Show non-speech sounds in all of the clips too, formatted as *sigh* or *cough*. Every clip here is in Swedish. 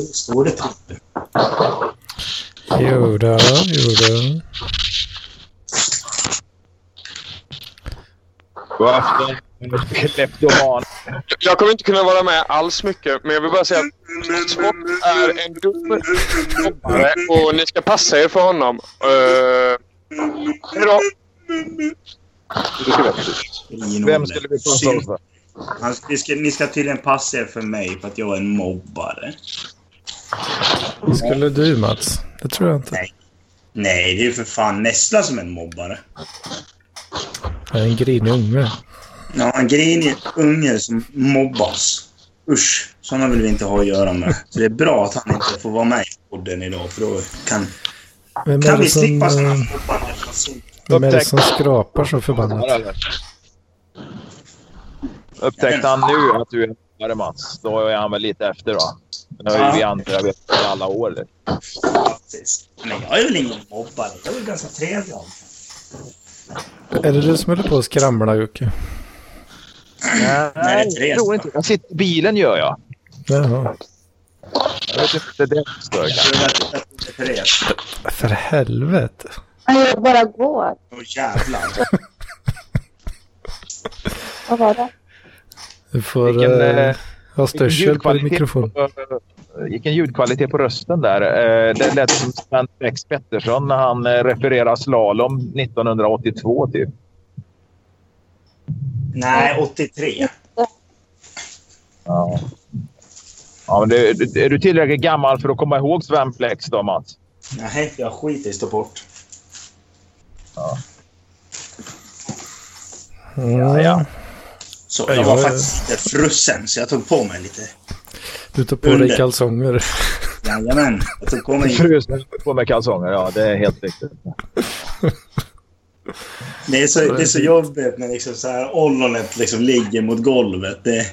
Står det till. Jodå, jodå. God afton, kleptoman. Jag kommer inte kunna vara med alls mycket, men jag vill bara säga att Spock är en dum jobbare och ni ska passa er för honom. Uh, hejdå. Vem skulle vi passa oss för? Ska, ni ska tydligen passa er för mig för att jag är en mobbare. Skulle du Mats? Det tror jag inte. Nej. Nej, det är ju för fan Nessla som är en mobbare. Är en grinig unge. Ja, en grinig unge som mobbas. Usch, sådana vill vi inte ha att göra med. Så det är bra att han inte får vara med i podden idag för då kan, Vem kan vi som, slippa sådana eh, mobbande personer. vem är det som skrapar så förbannat? Upptäckte han nu att du är mobbare Mats, då är han väl lite efter då. Det har ju vi andra vet i alla år. Faktiskt. Men jag är väl ingen mobbare. Jag är väl ganska trevlig. Är det du som håller på att skramla Jocke? Nej, det jag tror inte. Jag sitter i bilen gör jag. Jaha. Jag vet inte, det är stör. Jag vet inte, Therese. För helvete. Jag bara går. Åh jävlar. Vad var det? Du får Vilken, eh, eh, ha Vilken störsel på din mikrofon. på, vilken ljudkvalitet på rösten där. Eh, Det lät som Sven X Pettersson när han eh, refererar slalom 1982 typ. Nej, 83. Ja. Ja, men det, är du tillräckligt gammal för att komma ihåg Sven Plex då, Mats? Nej, jag skiter i stå bort. Ja, ja. Så Ja, jag jag var faktiskt lite frusen så jag tog på mig lite. Du tar på dig Under. kalsonger. Jajamän, jag tog på mig... Frusen på med kalsonger, ja det är helt riktigt. Det är så, det är så jobbigt när liksom så här ollonet liksom ligger mot golvet. Det,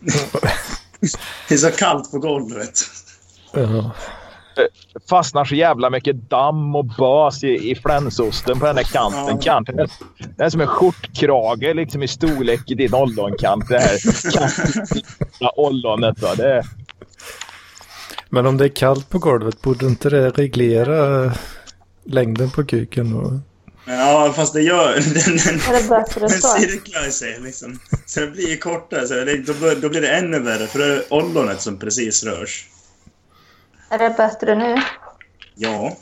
*laughs* det är så kallt på golvet. Ja. Fastnar så jävla mycket damm och bas i, i flänsosten på den här kanten. Ja. kanten är, det är som en skjortkrage liksom i storlek i din ollonkant. Det här kanten, *laughs* ollonet. Va? Det Men om det är kallt på golvet, borde inte det reglera längden på kuken? Och... Ja, fast det gör... *laughs* Den, den, den så? cirklar sig liksom. Så det blir kortare. Så det, då, då blir det ännu värre för det är ollonet som precis rörs. Är det bättre nu? Ja.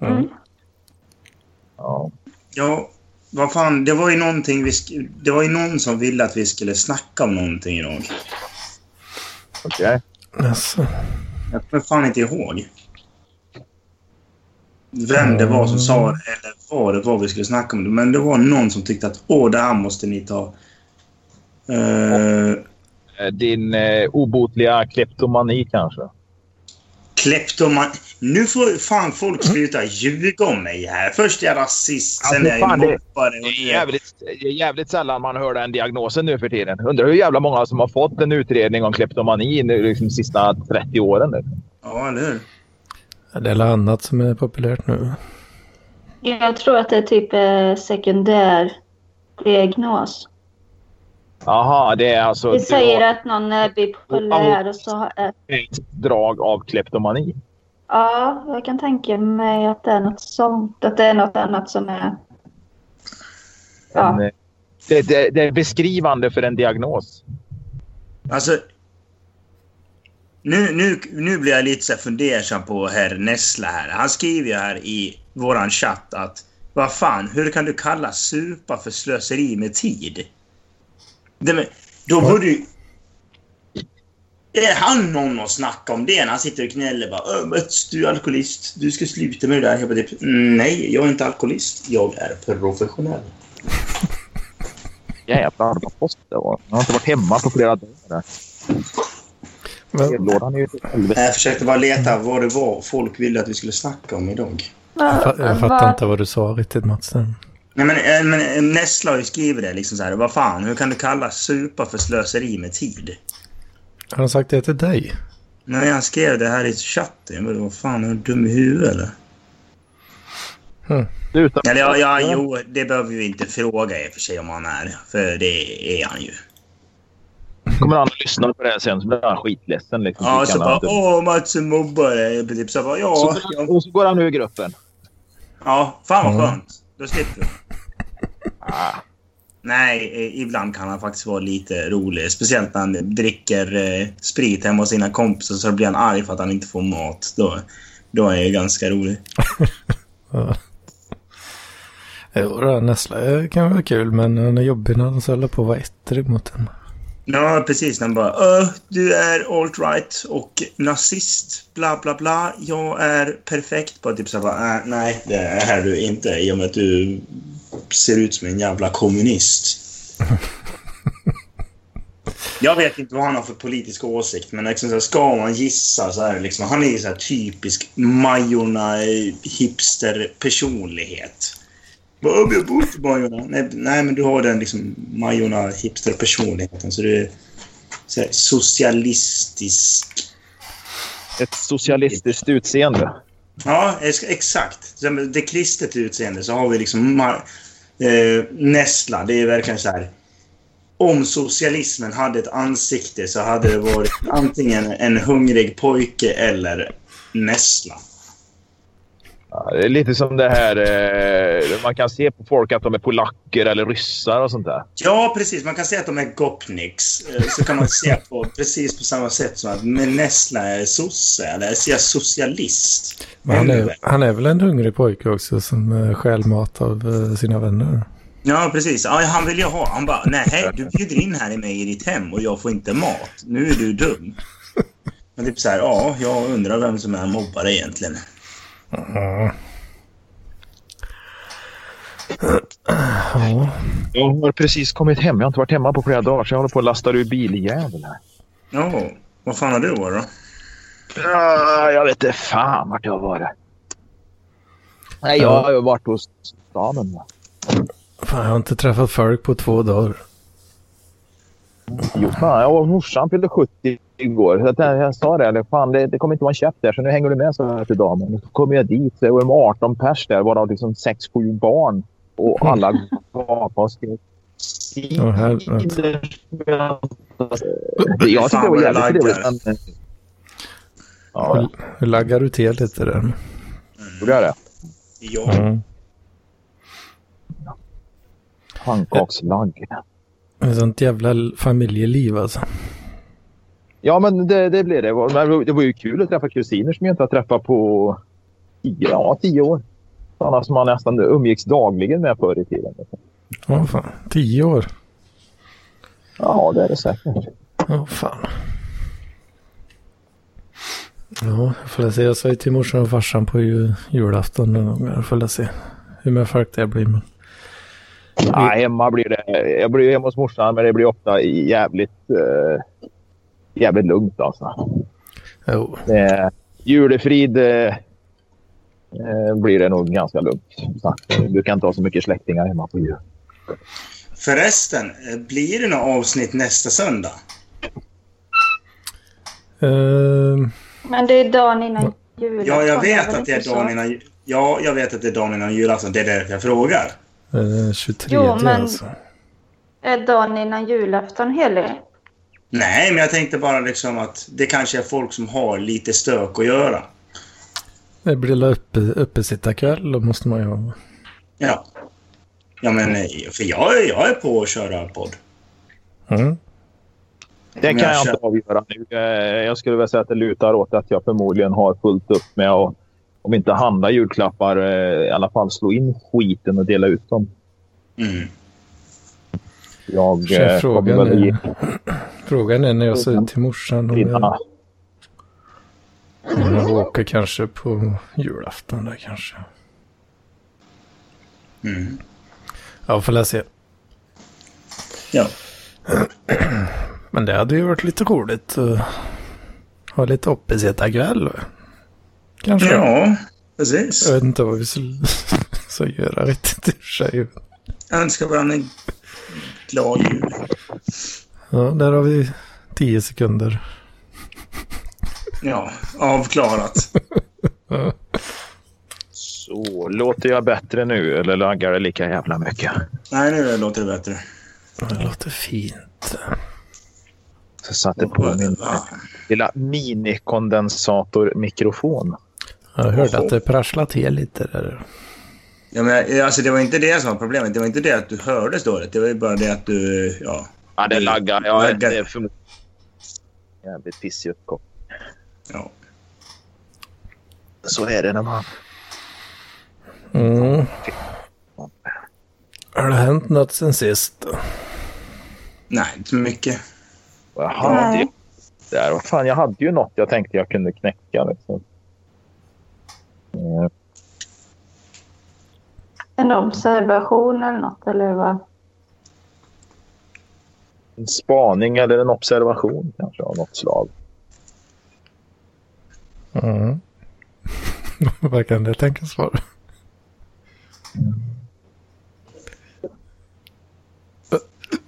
Mm. ja. Ja, vad fan. Det var ju någonting vi... sk- Det var ju någon som ville att vi skulle snacka om någonting idag. Okej. Alltså. Jag kommer fan inte ihåg. Vem det var som sa det eller vad det var vi skulle snacka om. Men det var någon som tyckte att åh, det här måste ni ta. Uh, Din eh, obotliga kleptomani kanske? Kleptoman... Nu får fan folk sluta ljuga om mig här. Först är jag rasist, sen Alltså, är jag mobbare. Det det är... jävligt, det är jävligt sällan man hör den diagnosen nu för tiden. Undrar hur jävla många som har fått en utredning om kleptomani nu, liksom, de sista 30 åren. Nu. Ja, eller hur? Det är annat som är populärt nu. Jag tror att det är typ eh, sekundär diagnos. Jaha, det är alltså Vi du säger har att någon är bipolär och så har... ett drag av kleptomani. Ja, jag kan tänka mig att det är något sånt. Att det är något annat som är... Ja. En, eh, det, det, det är beskrivande för en diagnos. Alltså... Nu, nu, nu blir jag lite så fundersam på herr Nessla här. Han skriver ju här i våran chatt att vad fan, hur kan du kalla supa för slöseri med tid? Det, men, då borde ju... Är han någon att snacka om det när han sitter och gnäller bara "Ö, Mats, du är alkoholist, du ska sluta med det där. Jag bara, typ, nej, jag är inte alkoholist. Jag är professionell. Jävlar vad post det var. Jag har inte varit hemma på flera dagar. Brevlådan är ju. Jag försökte bara leta vad det var folk ville att vi skulle snacka om idag. jag, jag fattar inte vad du sa riktigt Mats. Nej, men, eh, men eh, Nessla har ju skrivit det liksom så här. Vad fan, hur kan du kalla supa för slöseri med tid? Har han sagt det till dig? Nej, han skrev det här i chatten. Men vad fan, är du dum i huvudet eller? Utan, Eller ja, ja, jo, det behöver vi inte fråga i och för sig om han är. För det är han ju. kommer han att lyssna på det här sen så blir han skitledsen. Liksom, Ja, så bara åh, Mats är mobbare. Typ så bara, ja, så, ja, och så går han ur gruppen. ja, fan vad Mm. Då slipper vi. Ah, Nej, eh, ibland kan han faktiskt vara lite rolig. Speciellt när han dricker eh, sprit hemma hos sina kompisar så blir han arg för att han inte får mat. Då, då är det ganska rolig. *laughs* Ja. Jo, Nessla kan vara kul, men han är jobbig när han håller på att vara ettrig mot en. Ja, precis. Han bara Öh, du är alt-right och nazist, bla bla bla. Jag är perfekt. Bara typ så bara, äh, nej, det är du inte i och med att du ser ut som en jävla kommunist. *laughs* Jag vet inte vad han har för politisk åsikt, men liksom, så här, ska man gissa så är liksom, han är ju så här typisk Majorna eh, hipster-personlighet. Bara, "Åh, men Jag bor i Majorna. Nej, nej, men du har den liksom Majorna hipster-personligheten. Så du är så här, socialistisk. ett socialistiskt utseende. Ja, ex- exakt. Det kristet utseende så har vi liksom eh, Nessla. Det är verkligen så här. Om socialismen hade ett ansikte så hade det varit antingen en hungrig pojke eller Nessla. Det är lite som det här... Eh, man kan se på folk att de är polacker eller ryssar och sånt där. Ja, precis. Man kan säga att de är gopniks. Eh, Så kan man se på *laughs* precis på samma sätt som att men Nessla är sosse eller är socialist. Men han är, han är väl en hungrig pojke också som uh, stjäl mat av eh, sina vänner. Ja, precis. Ja, han vill ju ha. Han bara, nej, hej, du bjuder in här i mig i ditt hem och jag får inte mat. Nu är du dum. *laughs* Men typ så här, ja, jag undrar vem som är mobbare egentligen. Ja. Ja. Jag har precis kommit hem. Jag har inte varit hemma på flera dagar så jag håller på att lasta ur biljäveln här. Ja, vad fan har du varit då? Ja, jag vet inte fan vart jag har varit. Nej, jag har ju varit hos va. Fan, jag har inte träffat folk på två dagar. Jo, fan, jag och morsan fyllde 70 igår. Så att jag, jag sa det, eller, fan, det, det kommer inte vara en käft där så nu hänger du med så här till damen. Så kom jag dit så det var de 18 pers där varav liksom 6-7 barn. Och alla gapade och skrek. Jag tyckte det var jävligt trevligt. Ja, laggar du till lite där? gjorde jag det? Ja. Mm. Pannkakslagg. Ett sånt jävla familjeliv alltså. Ja, men det, det blev det. Men Det var ju kul att träffa kusiner som jag inte har träffat på tio, ja, tio år. Sådana som man nästan umgicks dagligen med förr i tiden. Åh fan, tio år. Ja, det är det säkert. Åh fan. Ja, jag får se. Jag sa ju till morsan och farsan på ju, julafton någon gång. Jag får se hur mycket folk det blir. Men... Ja, hemma blir det. Jag blir hemma hos morsan, men det blir ofta jävligt, eh, jävligt lugnt alltså. Jo, Eh, julefrid eh, blir det nog ganska lugnt. Så, eh, du kan inte ha så mycket släktingar hemma på jul. Förresten, eh, blir det något avsnitt nästa söndag? Ehm, Men det är dagen innan julafton. Ja, jag vet att det är dagen innan... Ja, jag vet att det är dagen innan julafton. Det är därför jag frågar. eh, 23 Jo, men- alltså. Är dagen innan julafton helig? Nej, men jag tänkte bara liksom att det kanske är folk som har lite stök att göra. Det blir uppe, uppesittarkväll. Då måste man ju ha. Ja. Ja, men eh, för jag, är- jag är på att köra podd. Mm. Det kan jag jag inte avgöra nu. Eh, Jag skulle väl säga att det lutar åt att jag förmodligen har fullt upp med att om inte handla julklappar, eh, i alla fall slå in skiten och dela ut dem. Mm. Jag Så eh, frågan, väl ge är, frågan är när jag säger till morsan om jag, om jag åker kanske på julafton där kanske. Mm. Ja, får jag se. Ja. *clears throat* Men det hade ju varit lite roligt att ha lite uppesittarkväll. Kanske. Ja, precis. Jag vet inte vad vi så *laughs* göra riktigt i och för sig. Jag önskar varandra en glad jul. Ja, där har vi tio sekunder. Ja, avklarat. Så, låter jag bättre nu eller laggar det lika jävla mycket? Nej, nu låter det bättre. Det låter fint. Så jag satte på min lilla minikondensatormikrofon. Jag hörde att det prasslade till lite där. Ja, men, alltså, det var inte det som var problemet. Det var inte det att du hördes dåligt. Det var ju bara det att du... Ja. Ja, det laggar. Ja, Laggar. det är förmodligen jävligt pissig uppkoppling. ja. Så är det när man... Mm. Har det hänt något sen sist? Nej, inte så mycket. Jag hade ju... Där, vad fan, jag hade ju något jag tänkte jag kunde knäcka. Liksom. Eh, En observation eller något, eller vad? En spaning eller en observation kanske av något slag. Mm. *laughs* Vad kan det tänkas vara?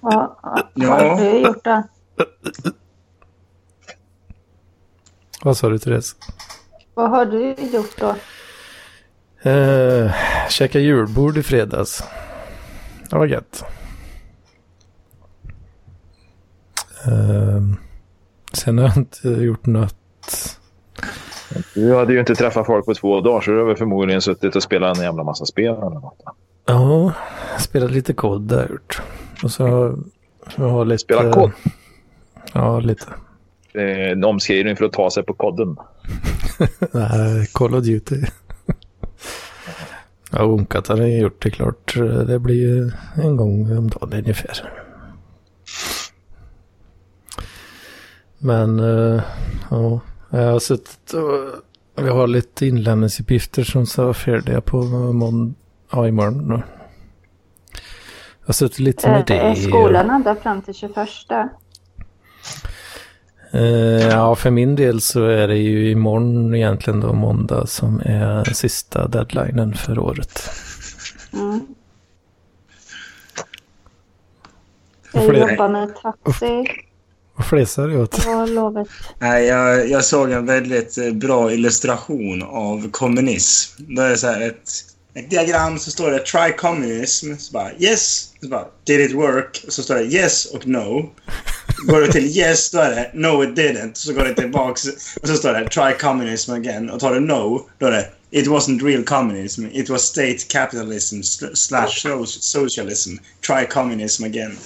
Vad Ja. har du gjort då? Vad sa du Therese? Vad har du gjort då? Eh, käka julbord i fredags. Det var gött. Eh, sen har jag inte gjort något. Du hade ju inte träffat folk på två dagar så du har väl förmodligen suttit och spelat en jävla massa spel eller något. Ja, spelat lite kod jag gjort. Och så jag har lite... Spelat kod? Ja, lite. Är en omskrivning för att ta sig på kodden. *laughs* Nej, Call of Duty. Ja, Onkat har jag gjort det klart. Det blir ju en gång om dagen ungefär. Men uh, ja, jag har suttit och vi har lite inlämningsuppgifter som ska vara färdiga på måndag, ja imorgon. då. Jag har suttit lite med Är, det. är skolan ända fram till 21? Eh, ja, för min del så är det ju imorgon egentligen då måndag som är sista deadlinen för året. Mm. Jag det? jobbar med taxi Vad flisar du åt? Nej, jag, jag såg en väldigt eh, bra illustration av kommunism. Det är så här ett, ett diagram så står det try communism. Så bara yes. Så bara did it work? Så står det yes och no. Går du till yes då är det no it didn't. Så går det tillbaks och så står det try communism again. Och tar du no då är det it wasn't real communism. It was state capitalism sl- slash so- socialism. Try communism again.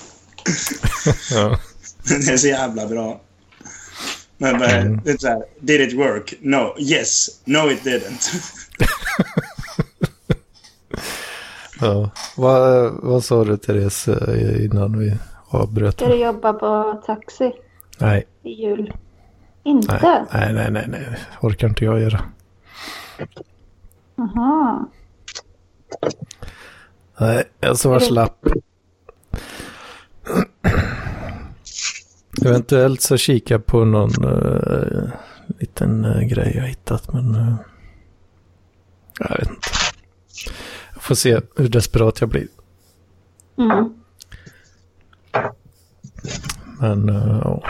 Ja. Det är så jävla bra. Men Mm. det är så här, did it work? No. Yes. No it didn't. *laughs* Ja. Vad, vad sa du Therese eh, innan vi avbröt? Ska du jobba på taxi Nej, i jul? Inte? nej, nej, nej, nej, nej. orkar inte jag göra. Jaha. Nej, jag ska vara slapp. Eventuellt så kika på någon uh, liten uh, grej jag hittat, men uh, jag vet inte. Jag får se hur desperat jag blir. Mm. Men uh, ja.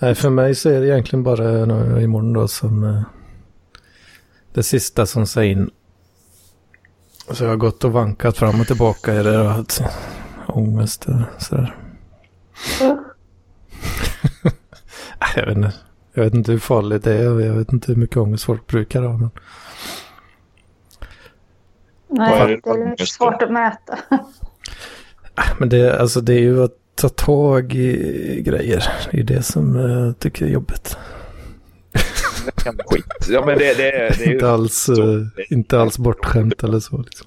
Nej, för mig så är det egentligen bara imorgon då som uh, det sista som ska in. Så jag har gått och vankat fram och tillbaka i det och haft ångest och sådär. *laughs* Nej, Jag vet, inte, jag vet inte hur farligt det är och jag vet inte hur mycket ångest folk brukar ha. Men... Nej, det är svårt att mäta. *laughs* Men det, alltså, det är ju att ta tag i grejer. Det är det som eh, jag tycker är jobbigt. Skit. Ja, men det, det, är- det är ju... inte, alls, eh, inte alls bortskämt eller så. Liksom.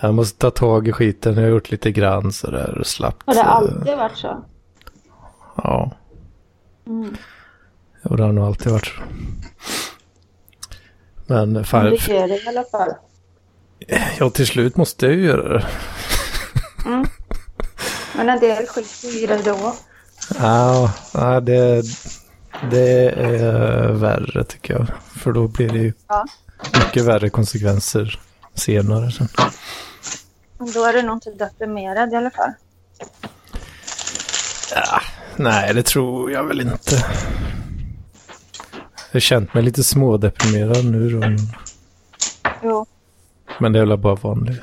Jag måste ta tag i skiten. Jag har gjort lite grann sådär och slappt. Har det eh, alltid varit så? Ja, Mm. och det har nog alltid varit så. Men Men fan, du gör det i alla fall. ja, till slut måste jag ju göra det. Mm. Men en del skiter i det då. Ja, det, det är värre tycker jag. För då blir det ju Ja. mycket värre konsekvenser senare. Sen. Då är du nog inte deprimerad i alla fall. Nej, det tror jag väl inte. Jag har känt mig lite smådeprimerad nu då. Jo. Men det är väl bara vanlig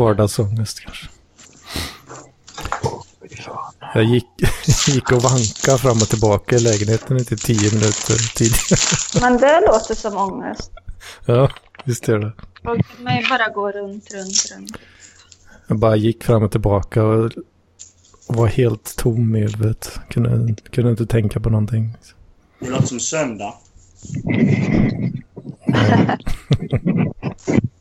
vardagsångest kanske. Jag gick, *laughs* gick och vankade fram och tillbaka i lägenheten i typ tio minuter tidigare. Men det låter som ångest. Ja, visst är det. Och mig bara gå runt, runt, runt. Jag bara gick fram och tillbaka och var helt tom i huvudet. Kunde, kunde inte tänka på någonting. Det låter som söndag. *laughs* *laughs*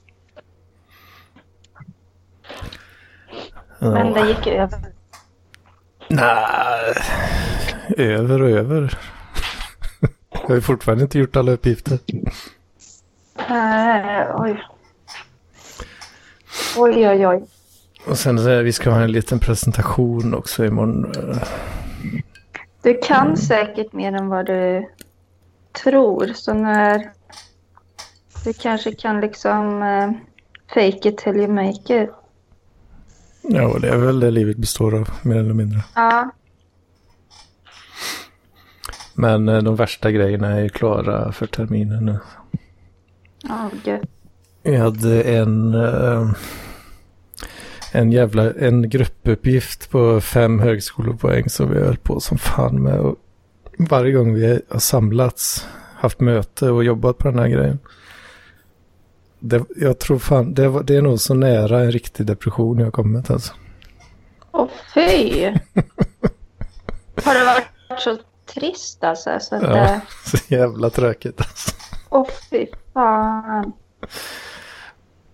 Men det gick över. Nej, över och över. *laughs* Jag har ju fortfarande inte gjort alla uppgifter. Äh, oj. Oj, oj, oj. Och sen vi ska ha en liten presentation också imorgon. Du kan säkert mer än vad du tror. Så när du kanske kan liksom uh, fake it till you make it. Ja, det är väl det livet består av, mer eller mindre. Ja. Men eh, de värsta grejerna är ju klara för terminen nu. Ja, gud. Vi hade en, eh, en jävla en gruppuppgift på fem högskolepoäng som vi höll på som fan med. Och varje gång vi har samlats, haft möte och jobbat på den här grejen. Det, jag tror fan, det, var, det är nog så nära en riktig depression jag kommit alltså. Åh fy! Har det varit så trist alltså? Så att Ja, det... *laughs* så jävla tråkigt alltså. Åh fy fan.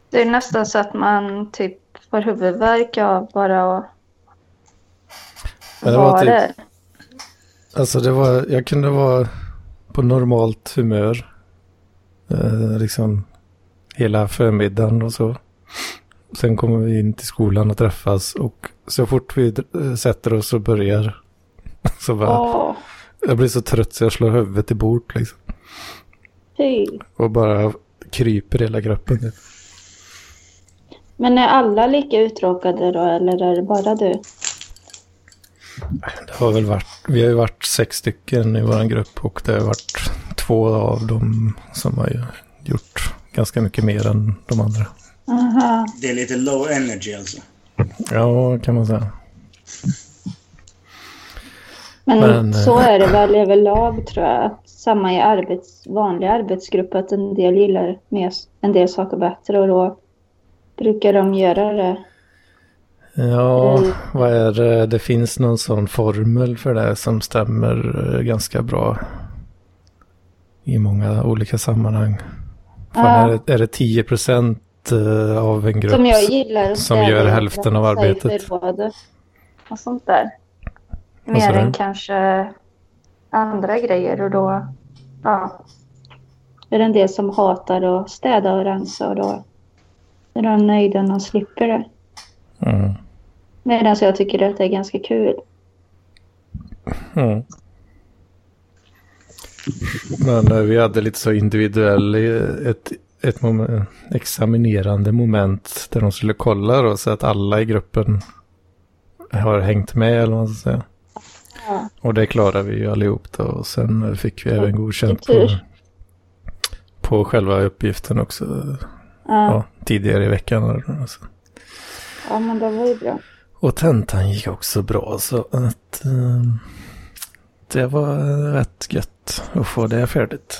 Det är nästan så att man typ får huvudvärk av bara att det var vara typ- där. Alltså det var, jag kunde vara på normalt humör. Eh, liksom hela förmiddagen och så. Sen kommer vi in till skolan och träffas och så fort vi eh, sätter oss och börjar *laughs* så bara, Åh, jag blir så trött så jag slår huvudet i bord liksom. fy. Och bara kryper hela gruppen. typ. Men är alla lika uttråkade då eller är det bara du? Det har väl varit, vi har ju varit sex stycken i vår grupp och det har varit två av dem som har gjort ganska mycket mer än de andra. Aha. Det är lite low energy alltså. Ja, kan man säga. Men, Men, eh, så är det väl överlag tror jag. Att samma i arbets, vanliga arbetsgrupp att en del gillar mer, en del saker bättre och då brukar de göra det. Ja, Mm. vad är det? Det finns någon sån formel för det som stämmer eh, ganska bra i många olika sammanhang. Fan, Ja. är, det, är det 10 procent eh, av en grupp Som jag gillar. som gör hälften av i arbetet. Och sånt där. Mer än kanske andra grejer och då ja, är det en del som hatar att städa och rensa och då är de nöjda när de slipper det. Mm. Medan jag tycker att det är ganska kul. Mm. Men eh, vi hade lite så individuell, eh, ett, ett moment, examinerande moment där de skulle kolla då, så att alla i gruppen har hängt med eller vad man ska säga. Ja. Och det klarade vi ju allihop då. Och sen eh, fick vi även godkänt på, på själva uppgiften också. Ja, Ja, tidigare i veckan. Alltså. ja men det var ju bra. Och tentan gick också bra så att eh, det var rätt gött att få det färdigt.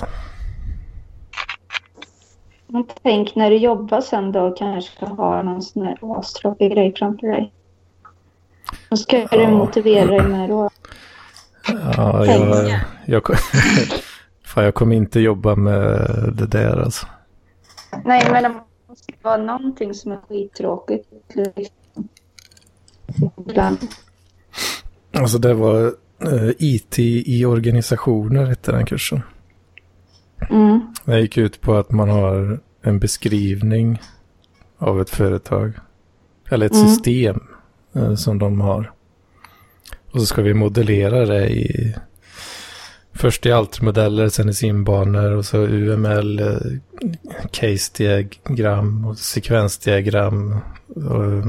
Men tänk när du jobbar sen då kanske ha någon sån här astråkig grej framför dig. Då ska du Ja. motivera dig med då. Ja, jag, jag, *laughs* fan, jag kommer inte jobba med det där alltså. Nej, men det måste vara någonting som är skittråkigt. liksom. Ibland. Alltså det var eh, IT i organisationer hette den kursen. Mm. Det gick ut på att man har en beskrivning av ett företag. Eller ett Mm. system eh, som de har. Och så ska vi modellera det i först i altermodeller, sen i simbanor och så UML, eh, case-diagram och sekvensdiagram. Och,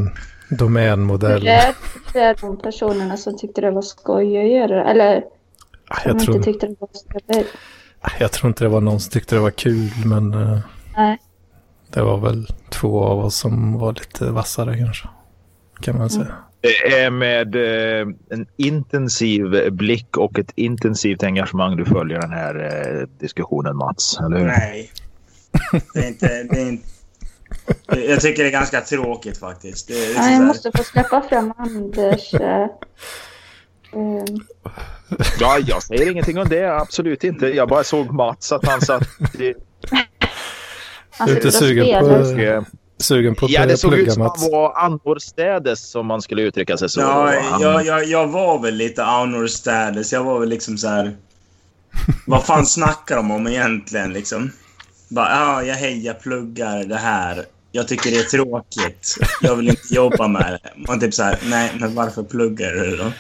domänmodell. Det är de personerna som tyckte det var skoj att göra. Eller Ah, som Jag inte tror, tyckte det var skoj. ah, jag tror inte det var någon som tyckte det var kul, men eh, Nej. det var väl två av oss som var lite vassare kanske. Kan man säga. Det är med eh, en intensiv blick och ett intensivt engagemang du följer den här eh, diskussionen Mats, eller hur? Nej. Det är inte... Det är inte jag tycker det är ganska tråkigt faktiskt. Det är liksom Ja, jag måste få släppa fram Anders. eh, Ja, jag säger ingenting om det. Absolut inte. Jag bara såg Mats att han satt... i- han sitter och sugen på- eh, Sugen på att Ja, det såg ut som Mats? han var annorstädes som man skulle uttrycka sig så. Ja, jag, jag, jag var väl lite annorstädes. Jag var väl liksom så här... Vad fan snackar de om egentligen liksom? Bara, ja, jag hejar pluggar det här. Jag tycker det är tråkigt. Jag vill inte jobba med det. Man typ så här, nej, men varför pluggar du då? Ja,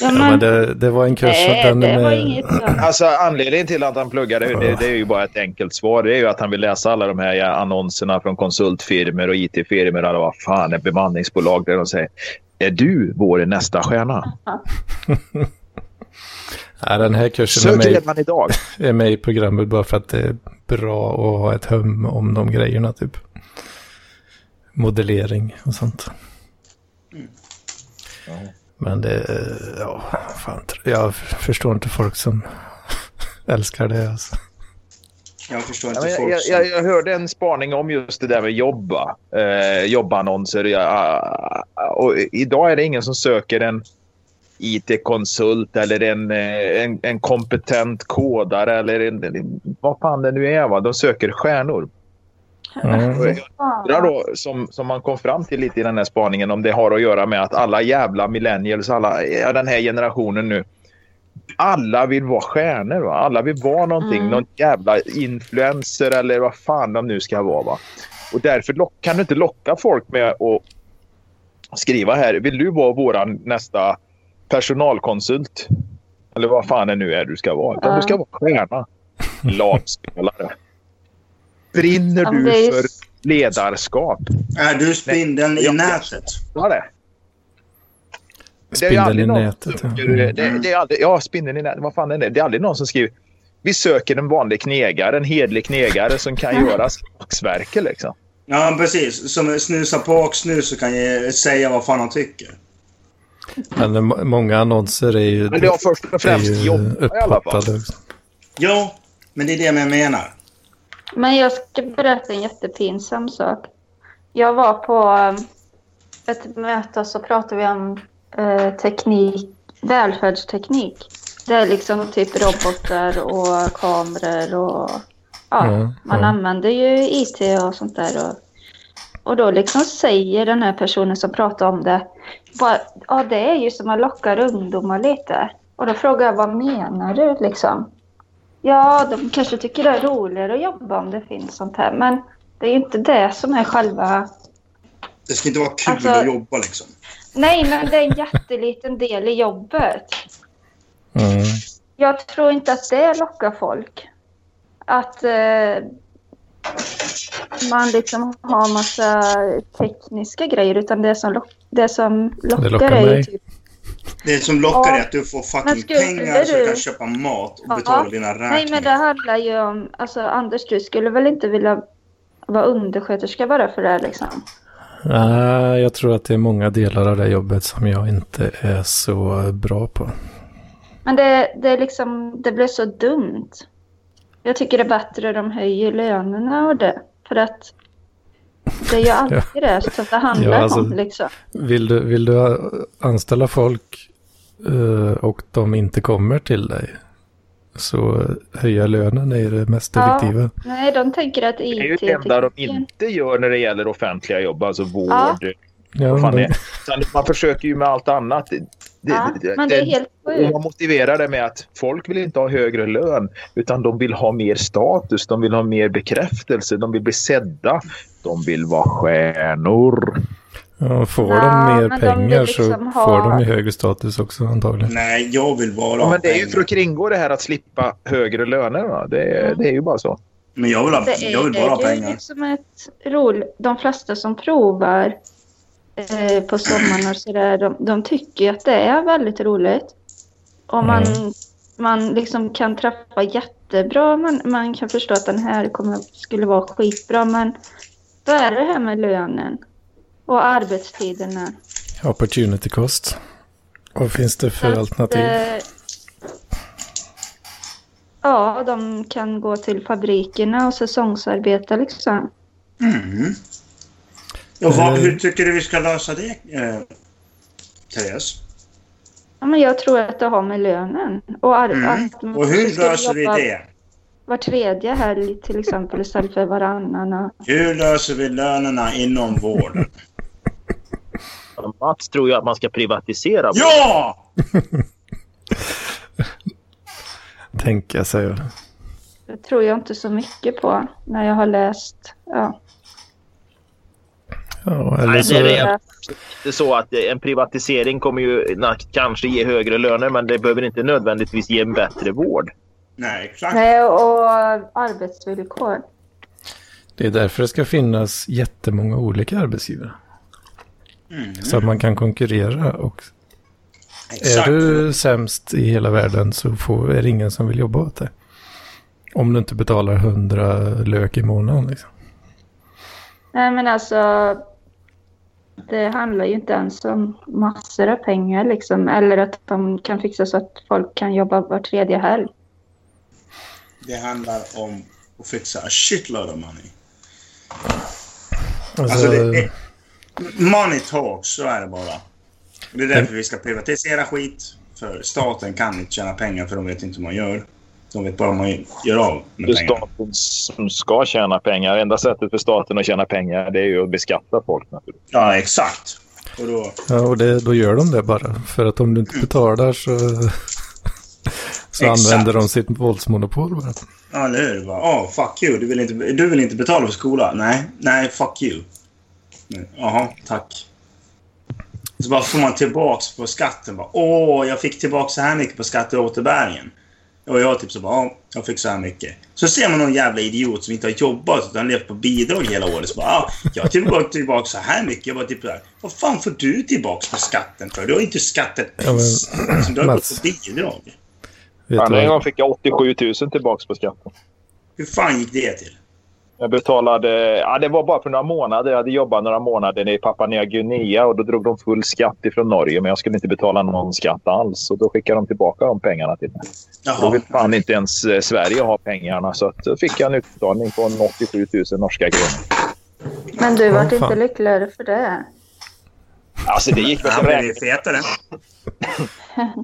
Ja, men det, det var en kurs. nej, den det var med, inget sånt. *clears throat* Alltså anledningen till att han pluggade, det, det är ju bara ett enkelt svar. Det är ju att han vill läsa alla de här annonserna från konsultfirmor och IT-firmor vad fan är bemanningsbolag där de säger är du vår nästa stjärna? *laughs* Ja, den här kursen är med, redan idag. *laughs* är med i programmet bara för att det är bra att ha ett hum om de grejerna typ. Modellering och sånt. Men det, ja, fan. Jag förstår inte folk som *laughs* älskar det alltså. Jag förstår Ja, inte men jag, folk jag, som... jag, jag hörde en spaning om just det där med jobba. Eh, jobbannonser. Ja, och idag är det ingen som söker en IT-konsult eller en, eh, en, en kompetent kodare eller en, en, vad fan det nu är. Va? De söker stjärnor. Mm. Jag då, som, som man kom fram till lite i den här spaningen, om det har att göra med att alla jävla millennials, alla, ja, den här generationen nu, alla vill vara stjärnor. Va? Alla vill vara någonting, Mm. någon jävla influencer eller vad fan de nu ska vara. Va? Och därför lock, kan du inte locka folk med att skriva här, vill du vara våran nästa personalkonsult? Eller vad fan det nu är du ska vara. Utan Ja. du ska vara stjärna. Lagspelare. Brinner du ju- för ledarskap? Är du spindeln i nätet? Ja, det. Det är ju Spindeln i nätet. söker- det, det är aldrig, ja, spindeln i nätet. Vad fan är det? Det är aldrig någon som skriver vi söker en vanlig knegare, en hedlig knegare som kan göra slagsverke liksom. Ja, precis. Som snusar på och snus och kan ge, säga vad fan han tycker. Men må- många annonser är ju, Men det har först och är främst ju jobb i alla fall. Ja, men det är det jag menar. Men jag ska berätta en jättepinsam sak. Jag var på um, ett möte och så pratade vi om eh, teknik, välfärdsteknik. Det är liksom typ robotar och kameror och ja, Ja, man ja. använder ju IT och sånt där. Och, och då liksom säger den här personen som pratar om det, bara, ja det är ju som att locka ungdomar lite. Och då frågar jag, vad menar du liksom? Ja, de kanske tycker det är roligare att jobba om det finns sånt här. Men det är ju inte det som är själva... Det ska inte vara kul Alltså- att jobba liksom. Nej, men det är en jätteliten del i jobbet. Mm. Jag tror inte att det lockar folk. Att eh, man liksom har massa tekniska grejer. Utan det som, lock, det som lockar, lockar är ju typ... Det som lockar Ja, är att du får men fucking skulle pengar så du kan köpa mat och Ja. betala dina räkningar. Nej, men det handlar ju om... Alltså, Anders, du skulle väl inte vilja vara undersköterska bara för det liksom? Nej, jag tror att det är många delar av det jobbet som jag inte är så bra på. Men det, det, är liksom, det blir så dumt. Jag tycker det är bättre att de höjer lönerna och det. För att det är ju alltid det som det handlar Ja, alltså- om. Liksom. Vill du, vill du anställa folk eh, och de inte kommer till dig så höja lönen är det mest Ja. effektiva. Nej, de tänker att Det är ju det enda de inte gör när det gäller offentliga jobb, alltså vård. Ja. Ja, Vad fan de- är. Utan Man försöker ju med allt annat. Det, Ja, men det är helt och sjukt. man motiverar det med att folk vill inte ha högre lön utan de vill ha mer status, de vill ha mer bekräftelse, de vill bli sedda, de vill vara stjärnor. ja, får Ja, de mer men de pengar så liksom ha- får de ju högre status också antagligen. Nej, jag vill bara Ja, men det är ju pengar. för att kringgå det här att slippa högre löner. Va? Det, är- det är ju bara så. Men jag vill, ha, Det är, jag vill bara ha det är ju pengar. liksom ett roligt. De flesta som provar eh, på sommaren och sådär, de, de tycker ju att det är väldigt roligt. Och man, man liksom kan träffa jättebra, man, man kan förstå att den här kommer, skulle vara skitbra, men vad är det här med lönen? Och arbetstiderna? Opportunity cost. Vad finns det för Att, alternativ? eh, Ja, de kan gå till fabrikerna och säsongsarbeta liksom. Mm. Och vad, Eh. hur tycker du vi ska lösa det, eh, Therese? Ja, men jag tror att det har med lönen och ar- Mm. Och hur löser vi det? Var tredje helg till exempel istället för varannan. Hur löser vi lönerna inom vården? Mats tror ju att man ska privatisera. Ja! *laughs* Tänka sig. Det tror jag inte så mycket på när jag har läst. Ja. Ja, eller Nej, så... det är det. Är så att en privatisering kommer ju kanske ge högre löner men det behöver inte nödvändigtvis ge en bättre vård. Nej, exakt. Nej, och arbetsvillkor. Det är därför det ska finnas jättemånga olika arbetsgivare. Mm. Så att man kan konkurrera. Och är Exakt. du sämst i hela världen så får, är det ingen som vill jobba åt dig. Om du inte betalar 100 lök i månaden. Liksom. Nej, men alltså. Det handlar ju inte ens om massor av pengar liksom. Eller att de kan fixa så att folk kan jobba var tredje helg. Det handlar om att fixa a shitload of money. Alltså, Alltså, det är, money talks, så är det bara. Det är därför vi ska privatisera skit. För staten kan inte tjäna pengar för de vet inte hur man gör. De vet bara man gör av Det med är pengarna. staten som ska tjäna pengar. Enda sättet för staten att tjäna pengar det är ju att beskatta folk. Naturligtvis. Ja, exakt. Och då... ja, och det, då gör de det bara. För att om du inte betalar så, så Exakt. använder de sitt våldsmonopol bara. Ja, eller hur? Bara, Åh, fuck you. Du vill, inte, du vill inte betala för skolan? Nej, nej, fuck you. Jaha, tack. Så bara får man tillbaks på skatten. Bara, Åh, jag fick tillbaks så här mycket på skatteåterbäringen. Och jag typ så bara, ja, jag fick så här mycket. Så ser man någon jävla idiot som inte har jobbat utan levt på bidrag hela året. Så bara, ja, jag har tillbaka, tillbaka så här mycket. Jag bara typ där, vad fan får du tillbaks på skatten för? Du har inte skattat Ja, men, som du har gått Mats. på bidrag. Vet Fan, du en gång fick jag 87 000 tillbaka på skatten. Hur fan gick det till? Jag betalade... Ja, det var bara för några månader. Jag hade jobbat några månader i Papua Nya Guinea och då drog de full skatt ifrån Norge. Men jag skulle inte betala någon skatt alls. Och då skickade de tillbaka de pengarna till mig. Då Jaha. vill fan inte ens eh, Sverige ha pengarna. Så att, då fick jag en utbetalning på en 87 000 norska kronor. Men du vart inte lyckligare för det. Alltså det gick väl till, blev ju räkning, fetare.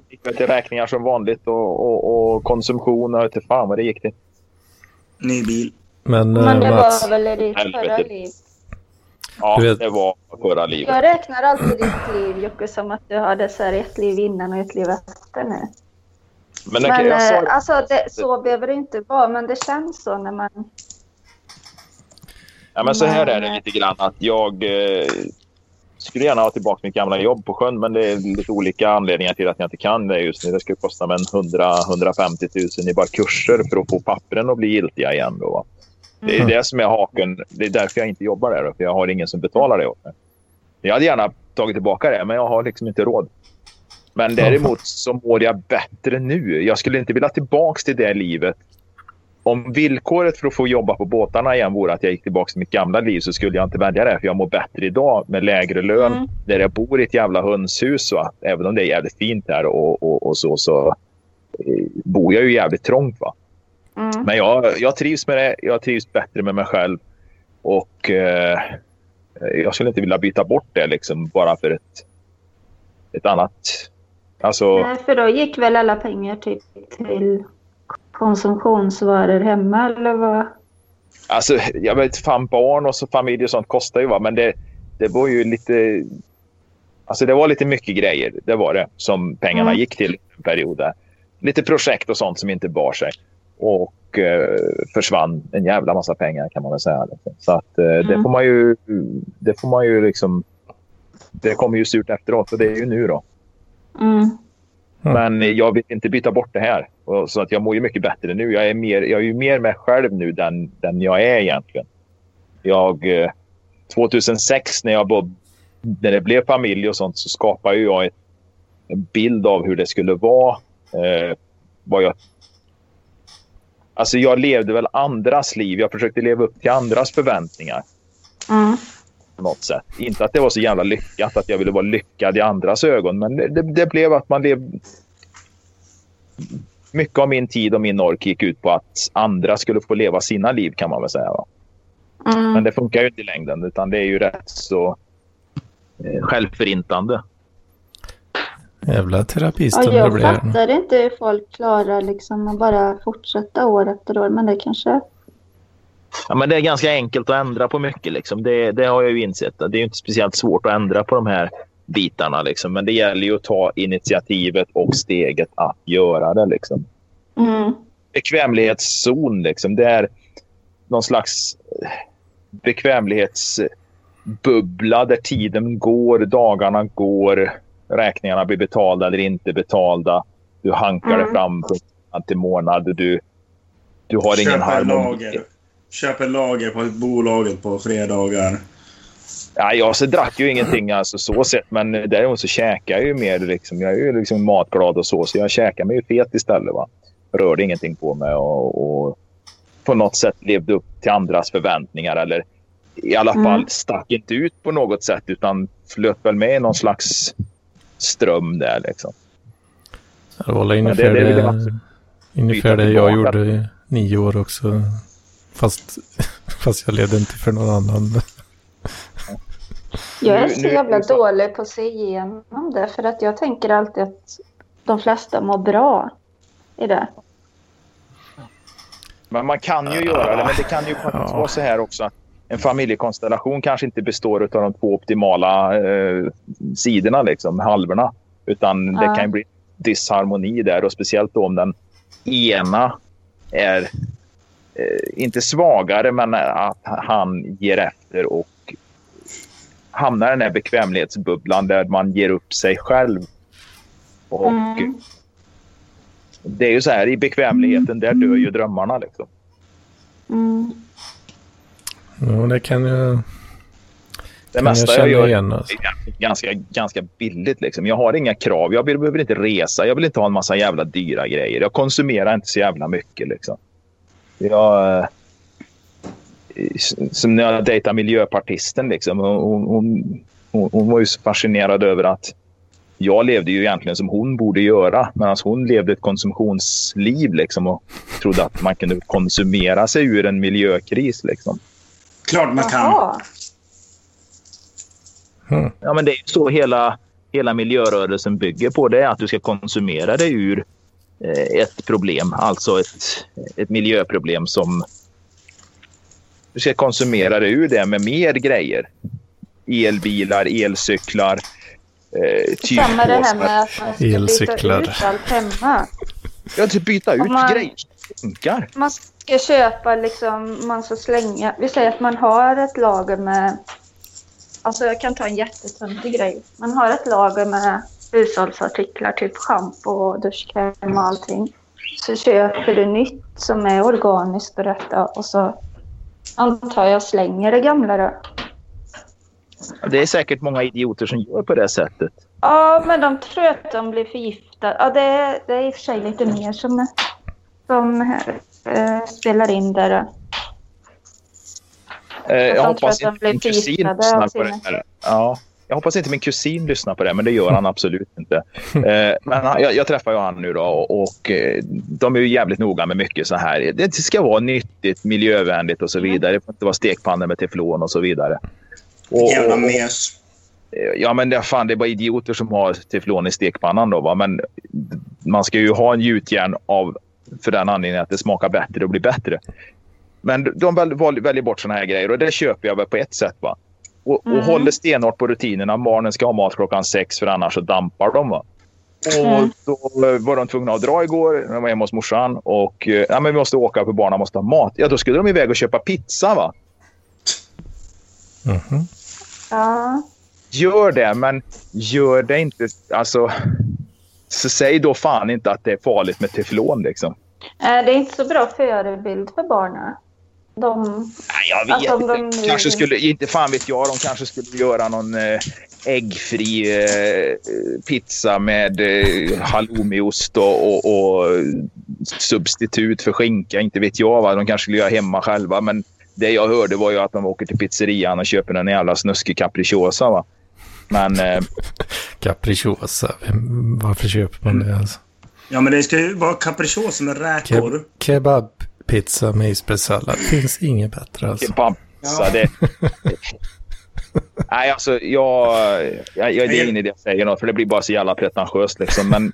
*laughs* gick väl till räkningar som vanligt och, och, och konsumtion och inte fan vad det gick till. Ny bil. Men, Men eh, det Mats, var väl i ditt Helvete. förra liv. Ja, vet- det var förra livet. Jag räknar alltid ditt liv Jocke som att du hade så här ett liv innan och ett liv efter nu. Men, Men jag sa, eh, alltså det, så behöver det inte vara men det känns så när man... ja, men så här är det men- lite grann att jag eh, skulle gärna ha tillbaka mitt gamla jobb på sjön men det är lite olika anledningar till att jag inte kan det just nu. Det skulle kosta mig en 100-150 000 i bara kurser för att få pappren att bli giltiga igen. Då, va? Det är Mm. det som är haken. Det är därför jag inte jobbar där. För jag har ingen som betalar det åt mig. Jag hade gärna tagit tillbaka det men jag har liksom inte råd. Men däremot så mår jag bättre nu. Jag skulle inte vilja tillbaka till det livet. Om villkoret för att få jobba på båtarna igen vore att jag gick tillbaka till mitt gamla liv så skulle jag inte välja det. För jag mår bättre idag med lägre lön. Mm. Där jag bor i ett jävla hönshus. Va? Även om det är jävligt fint här och, och, och så, så eh, bor jag ju jävligt trångt. Va? Mm. Men jag, jag trivs med det. Jag trivs bättre med mig själv. Och eh, jag skulle inte vilja byta bort det liksom bara för ett, ett annat... Alltså, Nej, för då gick väl alla pengar typ till konsumtionsvaror hemma eller vad? alltså jag vet fan barn och så familj och sånt kostar ju va. Men det, det var ju lite... Alltså det var lite mycket grejer. Det var det som pengarna Mm. gick till en period där. Lite projekt och sånt som inte bar sig. Och eh, försvann en jävla massa pengar kan man väl säga. Liksom. Så att eh, det Mm. får man ju... Det får man ju liksom... Det kommer ju surt efteråt och det är ju nu då. Mm. Mm. Men jag vill inte byta bort det här. Och Så att jag mår ju mycket bättre nu. Jag är, mer, jag är ju mer mig själv nu än den jag är egentligen. Jag, eh, 2006 när jag var när det blev familj och sånt så skapade jag ett, en bild av hur det skulle vara. Eh, vad jag, alltså jag levde väl andras liv. Jag försökte leva upp till andras förväntningar Mm. på något sätt. Inte att det var så jävla lyckat att jag ville vara lyckad i andras ögon, men det, det, blev att man levde... Mycket av min tid och min ork gick ut på att andra skulle få leva sina liv kan man väl säga. Va? Mm. Men det funkar ju inte i längden utan det är ju rätt så eh, självförintande. Jävla Ja, terapistund det jag blev. fattar inte hur folk klarar liksom att bara fortsätta år efter år, men det kanske... Ja, men det är ganska enkelt att ändra på mycket. Liksom. Det, det har jag ju insett. Det är inte speciellt svårt att ändra på de här bitarna. Liksom. Men det gäller ju att ta initiativet och steget att göra det. Liksom. Mm. bekvämlighetszon. Liksom. Det är någon slags eh, bekvämlighetsbubbla där tiden går, dagarna går, räkningarna blir betalda eller inte betalda. Du hankar dig Mm. fram från månad till månad. Du, du har ingen Köper harmoni. lager. Köper lager på bolaget på fredagar. Ja, jag så drack ju ingenting alltså, så sett, men däremot så käkar jag ju mer. Liksom. Jag är ju liksom matglad och så, så jag käkar mig ju fet istället. Va? Rörde ingenting på mig och, och på något sätt levde upp till andras förväntningar eller i alla Mm. fall stack inte ut på något sätt utan flöt väl med i någon slags ström där. Liksom. Det var ungefär det- det det, ungefär det jag gjorde i nio år också. Fast, *laughs* fast jag levde inte för någon annan. Jag är så jävla dålig på att se igenom det, för att jag tänker alltid att de flesta mår bra i det. Men man kan ju göra det, men det kan ju faktiskt Ja. vara så här också. En familjekonstellation kanske inte består av de två optimala eh, sidorna, liksom, halvorna. Utan det Ja. kan ju bli disharmoni där och speciellt om den ena är eh, inte svagare men att han ger efter och hamnar i den här bekvämlighetsbubblan där man ger upp sig själv. Och Mm. det är ju så här i bekvämligheten, där dör ju drömmarna liksom. Mm. Ja, det kan jag, Det kan jag mesta känna jag gör igen. Alltså. är ganska, ganska billigt. Liksom. Jag har inga krav. Jag behöver inte resa. Jag vill inte ha en massa jävla dyra grejer. Jag konsumerar inte så jävla mycket. Liksom. Jag, eh, som när jag dejtade miljöpartisten. Liksom. Hon, hon, hon, hon var ju så fascinerad över att jag levde ju egentligen som hon borde göra. Medan hon levde ett konsumtionsliv liksom, och trodde att man kunde konsumera sig ur en miljökris. Liksom. Klart man kan. Jaha. Mm. Ja, men det är ju så hela, hela miljörörelsen bygger på. Det är att du ska konsumera dig ur eh, ett problem. Alltså ett, ett miljöproblem som... Du ska konsumera dig ur det med mer grejer. Elbilar, elcyklar, eh, Samma det här med att man ska byta ut allt hemma. Ja, byta ut man- grejer funkar. Man ska köpa liksom, man ska slänga. Vi säger att man har ett lager med, alltså jag kan ta en jättetöntig grej. Man har ett lager med hushållsartiklar, typ schampo och duschkräm och allting. Så köper du nytt som är organiskt och detta och så antar jag slänger det gamla då. Det är säkert många idioter som gör på det sättet. Ja, men de tror att de blir förgiftade. Ja, det är, det är i och för sig lite mer som, som eh, spelar in där. Eh, jag hoppas inte min kusin lyssnar på det här. Ja, jag hoppas inte min kusin lyssnar på det, men det gör han absolut inte. *laughs* Eh, men han, jag, jag träffar ju han nu då och, och eh, de är ju jävligt noga med mycket så här. Det ska vara nyttigt, miljövänligt och så vidare. Det får inte vara stekpannor med teflon och så vidare. Och, Jävla mes. Ja, men det, fan, det är bara idioter som har teflon i stekpannan då. Va? Men man ska ju ha en gjutjärn av, för den anledningen att det smakar bättre och blir bättre. Men de väljer bort såna här grejer och det köper jag väl på ett sätt. Va? Och, och Mm. håller stenhårt på rutinerna. Barnen ska ha mat klockan sex för annars så dampar de. Va? Och Mm. då eh, var de tvungna att dra igår. när Jag var hemma hos morsan. Och eh, ja, men vi måste åka för barnen måste ha mat. Ja, då skulle de iväg och köpa pizza. va? Mhm. Ja. Gör det, men gör det inte... Alltså, så säg då fan inte att det är farligt med teflon. Liksom. Eh, Det är inte så bra förebild för barnen. De, Nej, jag vet Alltså, de nu- Kanske skulle, inte fan vet jag, de kanske skulle göra någon eh, äggfri eh, pizza med eh, halloumiost och, och, och substitut för skinka. Inte vet jag. Va? De kanske skulle göra hemma själva. Men det jag hörde var ju att de åker till pizzerian och köper en jävla snuskig capricciosa. Va? Men eh, *laughs* Capricciosa. Varför köper man det alltså? Ja, men det ska ju vara capricciosa med räkor. Ke kebabpizza med isbergssallad. Finns inget bättre alltså. kebabpizza, det... Nej, alltså jag, jag, jag... Det är ingen idé att säga något, för det blir bara så jävla pretentiöst liksom. Men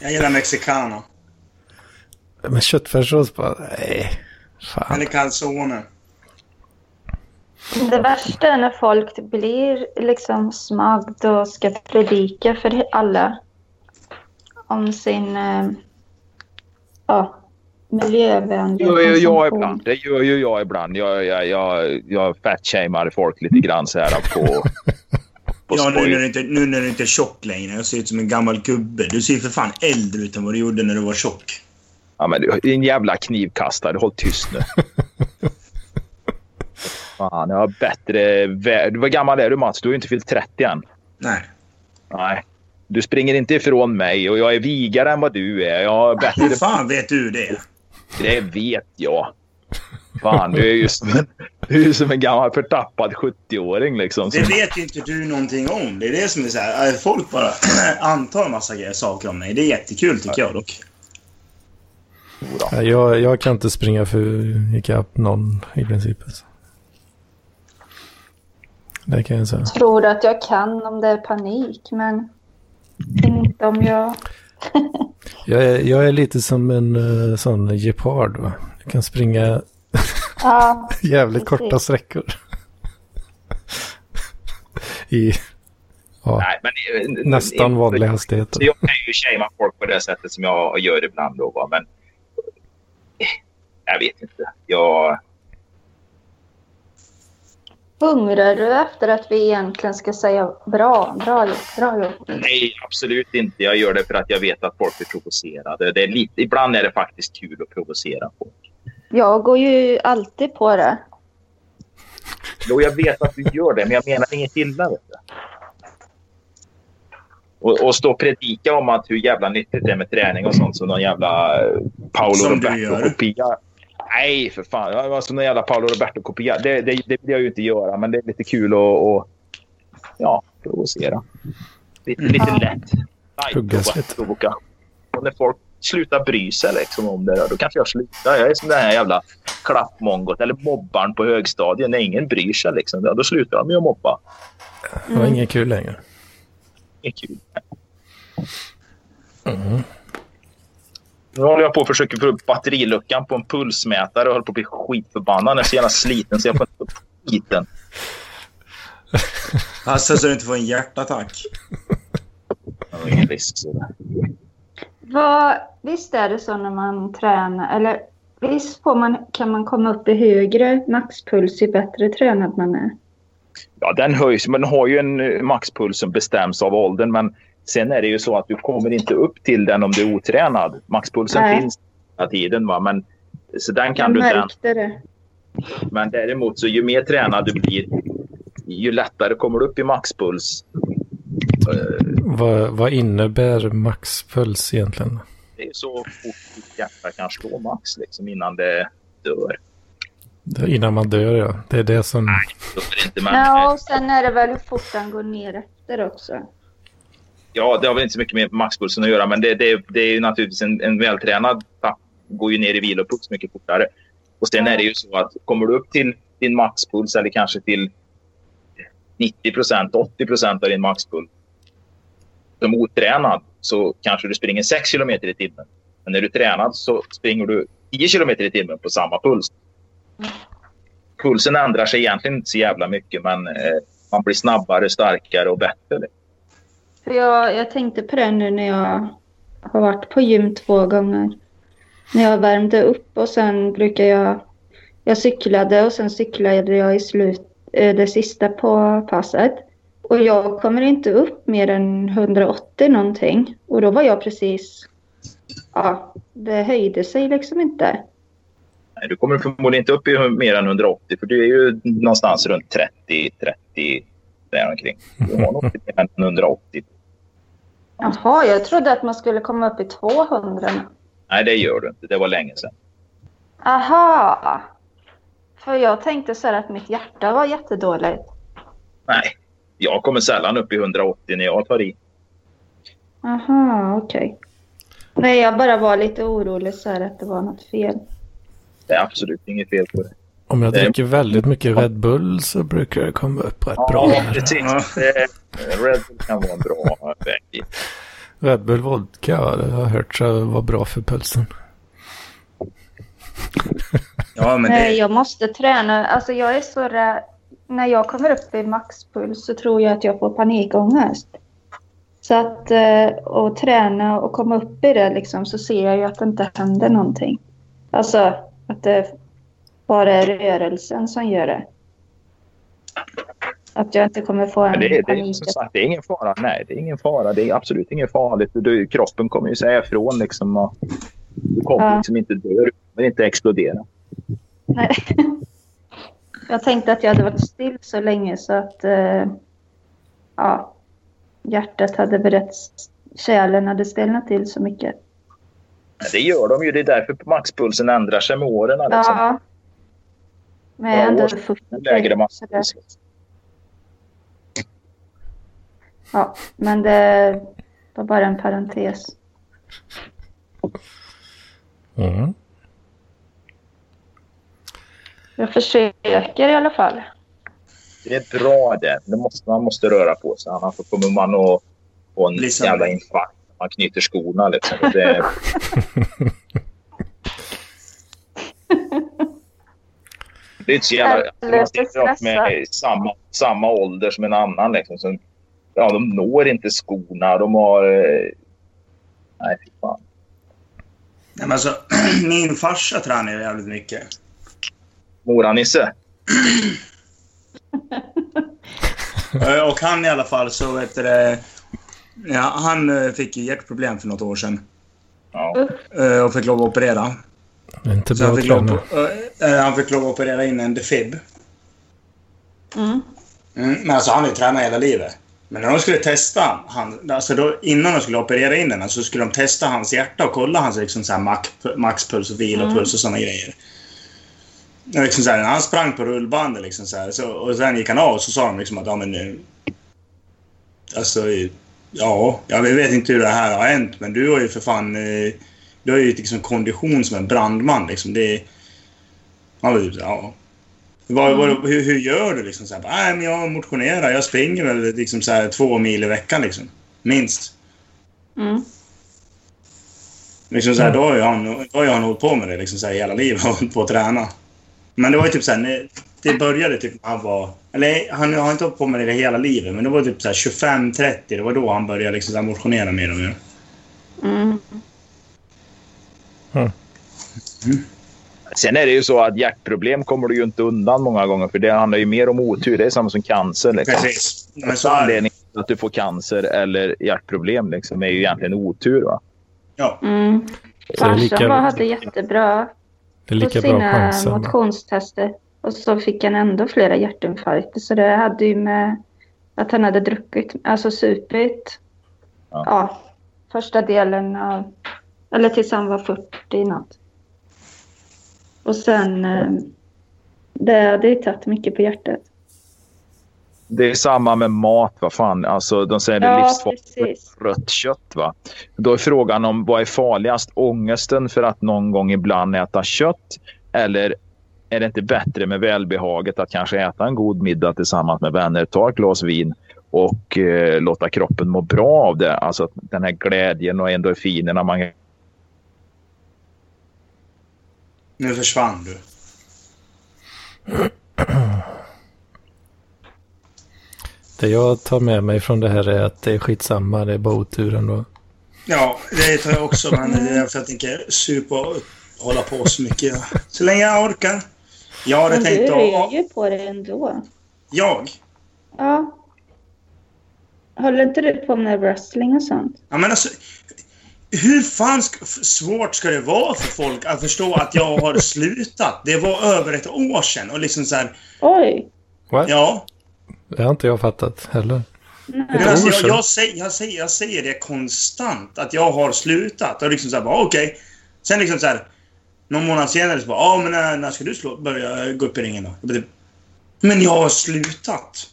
Jag gillar mexicano. Men köttfärssås bara, nej. Fan. Eller calzone. det värsta är när folk blir liksom smagd och ska predika för alla om sin eh, ja, miljövänliga Det gör ju jag ibland. Det gör ju jag ibland. Jag, jag, jag, jag fatshamear folk lite grann så här på, *laughs* på Ja, nu när, du inte, nu när du inte är tjock längre. Jag ser ut som en gammal gubbe. Du ser ju för fan äldre ut än vad du gjorde när du var tjock. Ja, men du, din jävla knivkastare, håll tyst nu. *laughs* Fan, jag har bättre... vä- Vad gammal är du Mats? Du har ju inte fyllt 30 än. Nej. Nej. Du springer inte ifrån mig och jag är vigare än vad du är. Jag har bättre... Hur fan vet du det? Det vet jag. Fan, du är ju som en, du är som en gammal förtappad 70-åring liksom. Det vet ju inte du någonting om. Det är det som är så här. äh, Folk bara *clears throat* antar massa grejer, saker om mig. Det är jättekul tycker jag dock. Ja, Jag, jag kan inte springa för ikapp någon i princip. Alltså. Det kan jag säga. tror att jag kan om det är panik, men inte om jag... *laughs* Jag är, jag är lite som en uh, sån gepard. Va? Jag kan springa Ja, *laughs* jävligt Precis. korta sträckor. *laughs* I ja, Nej, men, eh, nästan vanlig hastighet. Jag kan ju shamea folk på det sättet som jag gör ibland. Då, va? Men eh, jag vet inte. Jag, hungrar du efter att vi egentligen ska säga bra, bra gjort, bra gjort? nej, absolut inte. Jag gör det för att jag vet att folk är provocerade. Det är lite, ibland är det faktiskt kul att provocera folk. Jag går ju alltid på det. Jo, jag vet att du gör det, men jag menar inget illa. Vet du. Och, och stå och predika om att hur jävla nyttigt det är med träning och sånt som någon jävla Paolo. Roberto-kopia. Nej, för fan. Jag var som någon jävla Paolo Roberto-kopia. Det, det, det vill jag ju inte göra, men det är lite kul att och, ja, provocera. Lite, lite Ja. lätt. Tuggas Light lite. provokation. Och när folk slutar bry sig liksom om det, då kanske jag slutar. Jag är som den här jävla klappmongot eller mobbaren på högstadiet. När ingen bryr sig, liksom, då slutar de ju att mobba. Det var inget kul längre. Det är kul. Nu håller jag på att försöka få upp batteriluckan på en pulsmätare och håller på att bli skitförbannad. Den är så jävla sliten så jag får inte upp skiten. *laughs* Passa så du inte får en hjärtattack. Det ingen risk. Vad, visst är det så när man tränar, eller visst får man, kan man komma upp i högre maxpuls ju bättre tränad man är? Ja, den höjs. Men den har ju en eh, maxpuls som bestäms av åldern. Men sen är det ju så att du kommer inte upp till den om du är otränad. Maxpulsen Nej. finns hela tiden. Va? Men, så den kan Jag du märkte det. Men däremot så ju mer tränad du blir, ju lättare kommer du upp i maxpuls. Eh, Vad, vad innebär maxpuls egentligen? Det är så fort ditt hjärta kan slå max liksom, innan det dör. Innan man dör ja. Det är det som... Är det inte, men, Ja, och sen är det väl hur fort den går ner efter också ja, det har väl inte så mycket med maxpulsen att göra, men det, det, det är ju naturligtvis en, en vältränad tapp går ju ner i vilopuls mycket fortare. Och sen är det ju så att kommer du upp till din maxpuls eller kanske till 90-80 av din maxpuls som otränad så kanske du springer 6 kilometer i timmen. Men när du är tränad så springer du 10 kilometer i timmen på samma puls. Pulsen ändrar sig egentligen inte så jävla mycket men eh, man blir snabbare, starkare och bättre. Liksom. För jag, jag tänkte på det nu när jag har varit på gym två gånger. När jag värmde upp och sen brukar jag... Jag cyklade och sen cyklade jag i slut, eh, det sista på passet. Och jag kommer inte upp mer än 180 någonting. Och då var jag precis... Ja, det höjde sig liksom inte. Nej, du kommer förmodligen inte upp i mer än 180 för du är ju någonstans runt 30, 30 där omkring. Du har nog inte mer än 180. Jaha, jag trodde att man skulle komma upp i 200. nu. Nej, det gör du inte. Det var länge sedan. Aha! För jag tänkte så här att mitt hjärta var jättedåligt. Nej, jag kommer sällan upp i 180 när jag tar i. Aha, okej. Nej, jag bara var lite orolig så här att det var något fel. Det är absolut inget fel på det. Om jag Det- dricker väldigt mycket Red Bull så brukar det komma upp rätt bra. Ja, här. precis. Det- Red Bull kan vara en bra väg. Red Bull vodka det har jag hört så var bra för pulsen. Ja, men Nej, det... jag måste träna. Alltså jag är så rädd. När jag kommer upp i maxpuls så tror jag att jag får panikångest. Så att eh, att träna och komma upp i det liksom, så ser jag ju att det inte händer någonting. Alltså att det bara rörelsen som gör det. Att jag inte kommer få en det, det, är, panik. som sagt, det är ingen fara. Nej, det är ingen fara. Det är absolut inget farligt. Du, kroppen kommer ju säga ifrån. Liksom, och du kommer Ja. liksom inte dö. Du kommer inte explodera. Nej. *laughs* Jag tänkte att jag hade varit still så länge så att eh, ja, hjärtat hade berätts, kärlen hade stelnat till så mycket. Det gör de ju. Det är därför maxpulsen ändrar sig med åren. Liksom. Ja. Men jag är Ja, ändå års- 40. Lägre maxpuls. Ja, men det var bara en parentes. Mm. Jag försöker i alla fall. Det är bra det. det måste, man måste röra på sig. Annars så kommer man att få en Bli som- jävla infarkt. Man knyter skorna. Liksom. Det, *laughs* det är inte så jävla... Man sitter upp med samma, samma ålder som en annan. Liksom. Så, ja, de når inte skorna. De har... eh, Nej, fy fan. Nej, men alltså, *clears throat* min farsa tränar jävligt mycket. Mora-Nisse. *clears throat* Eh, Och han i alla fall så vet du ja, Han eh, fick ju hjärtproblem för något år sedan. Ja. Och fick lov att operera. Inte bra han fick, lov, eh, eh, han fick lov att operera in en defib. Mm. Mm, men alltså han har ju tränat hela livet. Men när de skulle testa han, alltså då, innan de skulle operera in den så skulle de testa hans hjärta och kolla hans liksom så här max, maxpuls och vilopuls och sådana grejer. Och Liksom så här, när han sprang på rullbandet liksom så här, så, och sen gick han av och så sa de liksom att ja men nu... Alltså, ja, jag vet inte hur det här har hänt men du har ju för fan... eh, Du har ju liksom kondition som en brandman liksom. Det... Han var typ ja. Vad, vad, hur, hur gör du liksom? Så här, Nej, men jag motionerar. Jag springer väl liksom så här två mil i veckan liksom. Minst. Mm. Liksom så här, då har han, då har han hållit på med det liksom så här, hela livet. Hållit på att träna. Men det var ju typ så här, det började typ när han var... Eller han har inte hållit på med det hela livet, men det var typ så här 25-30. Det var då han började liksom så motionera mer och mer. Mm. Sen är det ju så att hjärtproblem kommer du ju inte undan många gånger. För det handlar ju mer om otur. Det är samma som cancer. Liksom. Precis. Men så Så är det. anledningen till att du får cancer eller hjärtproblem liksom, är ju egentligen otur. Va? Ja. Mm. Lika- Farsan var, hade jättebra Det är på lika bra sina chansen. motionstester. Och så fick han ändå flera hjärtinfarkter. Så det hade ju med att han hade druckit, alltså supit. Ja. Ja. första delen av, eller tills han var 40 något. Och sen, eh, det hade ju tagit mycket på hjärtat. Det är samma med mat. Va? Fan, alltså, de säger det Ja, livsfarligt rött kött. Va? Då är frågan om vad är farligast? Ångesten för att någon gång ibland äta kött eller är det inte bättre med välbehaget att kanske äta en god middag tillsammans med vänner, ta ett glas vin och eh, låta kroppen må bra av det. Alltså den här glädjen och endorfinerna man Nu försvann du. *clears throat* Det jag tar med mig från det här är att det är skitsamma, det är bara otur ändå. Ja, det tar jag också, men det är därför jag tänker supa och hålla på så mycket. Så länge jag orkar. Jag hade Men du tänkt rör att... ju på det ändå. Jag? Ja. Håller inte du på med wrestling och sånt? Ja, men alltså... hur fan sk- svårt ska det vara för folk att förstå att jag har slutat? Det var över ett år sedan och liksom så här, Oj. What? ja. Det har inte jag fattat heller. Men Ett alltså, jag, jag, säger, jag, säger, jag säger det konstant, att jag har slutat. Och liksom så här, bara okej. Sen liksom så här, någon månad senare så bara, ja men när, när ska du slå, börja gå upp i ringen då? Bara, typ, Men jag har slutat.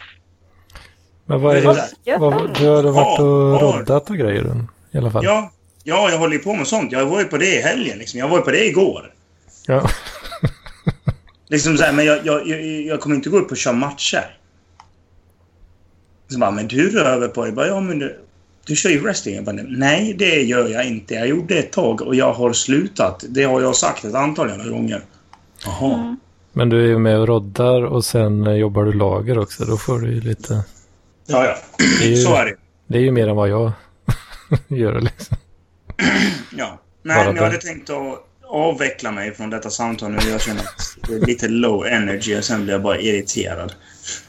Men vad är det? Vad, du har varit och roddat och grejer i alla fall? Ja, ja, jag håller ju på med sånt. Jag var ju på det i helgen liksom. Jag var ju på det igår. Ja. Liksom så här, men jag, jag, jag, jag kommer inte gå upp och köra matcher. Så bara, men du rör över på det. Jag bara, ja, men du, du kör ju wrestling. Jag bara, nej, det gör jag inte. Jag gjorde det ett tag och jag har slutat. Det har jag sagt ett antal jävla gånger. Jaha. Men du är ju med och roddar och sen eh, jobbar du lager också. Då får du ju lite... Ja, ja. Är ju, Så är det. det är ju mer än vad jag *laughs* gör liksom. *clears throat* Ja. Nej, men jag hade tänkt att avveckla mig från detta samtal nu. Jag känner att det är lite low energy och sen blir jag bara irriterad.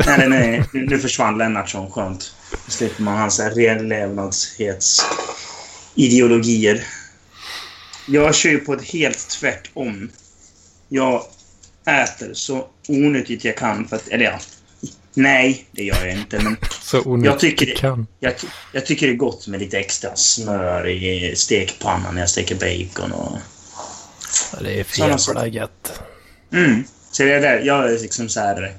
Nej, nej, nej. Nu, nu försvann Lennartsson. Skönt. Nu slipper man hans renlevnadshets-ideologier. Jag kör ju på ett helt tvärtom. Jag äter så onyttigt jag kan för att... Eller ja. Nej, det gör jag inte. Men *laughs* Så Jag tycker kan. jag, jag tycker det är gott med lite extra smör i stekpannan när jag steker bacon och... Ja, Det är för jävla gött. Mm. Så det är där, jag är liksom så här...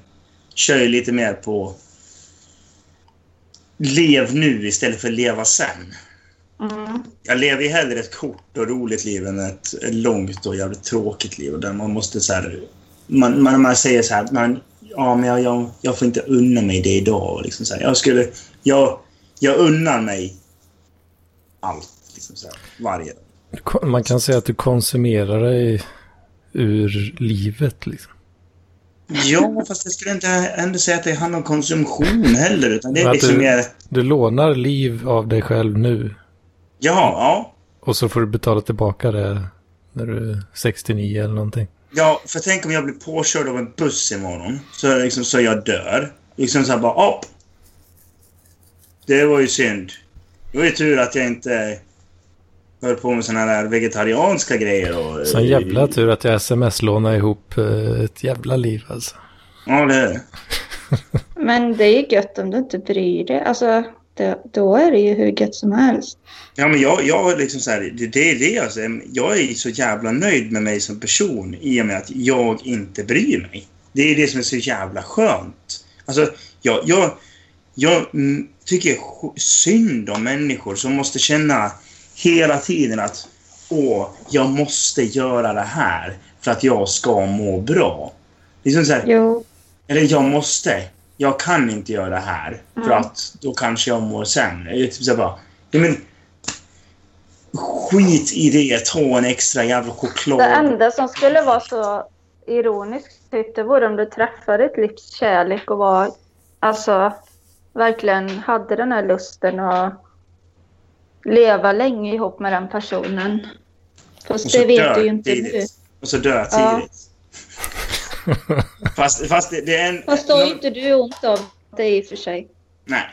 Kör ju lite mer på... Lev nu istället för leva sen. Mm. Jag lever ju hellre ett kort och roligt liv än ett långt och jävligt tråkigt liv. Där man måste så här... Man, man, man säger så här... Man, ja, men jag, jag, jag får inte unna mig det idag. Liksom så här. Jag skulle... Jag, jag unnar mig allt. Liksom så här, varje dag. Man kan säga att du konsumerar dig ur livet liksom. Ja, fast jag skulle inte ändå säga att det handlar om konsumtion heller. Utan det är liksom du- mer... Du lånar liv av dig själv nu. Ja, ja. Och så får du betala tillbaka det när du är 69 eller någonting. Ja, för tänk om jag blir påkörd av en buss imorgon. Så, liksom, så jag dör. Liksom så här bara, upp. Det var ju synd. Det var ju tur att jag inte höll på med såna där vegetarianska grejer och... Sån jävla tur att jag sms-lånade ihop eh, ett jävla liv alltså. Ja, det är det. *laughs* Men det är ju gött om du inte bryr dig. Alltså, det, då är det ju hur gött som helst. Ja, men jag, jag är liksom så här, det, det är det alltså. Jag är så jävla nöjd med mig som person i och med att jag inte bryr mig. Det är det som är så jävla skönt. Alltså, jag, jag, jag mm, tycker synd om människor som måste känna hela tiden att åh, jag måste göra det här för att jag ska må bra. Liksom så här, Jo, eller jag måste. Jag kan inte göra det här. För Mm. att då kanske jag mår sämre. Är typ så bara, ja, men, skit i det. Ta en extra jävla choklad. det enda som skulle vara så ironiskt typ, det vore om du träffade ett livs kärlek och var, alltså, verkligen hade den här lusten att leva länge ihop med den personen. Fast det vet du ju inte nu. tidigt. Och så dör Ja. *laughs* fast, fast det, det är en... Fast då har ju nå- inte du ont av det i och för sig. Nej,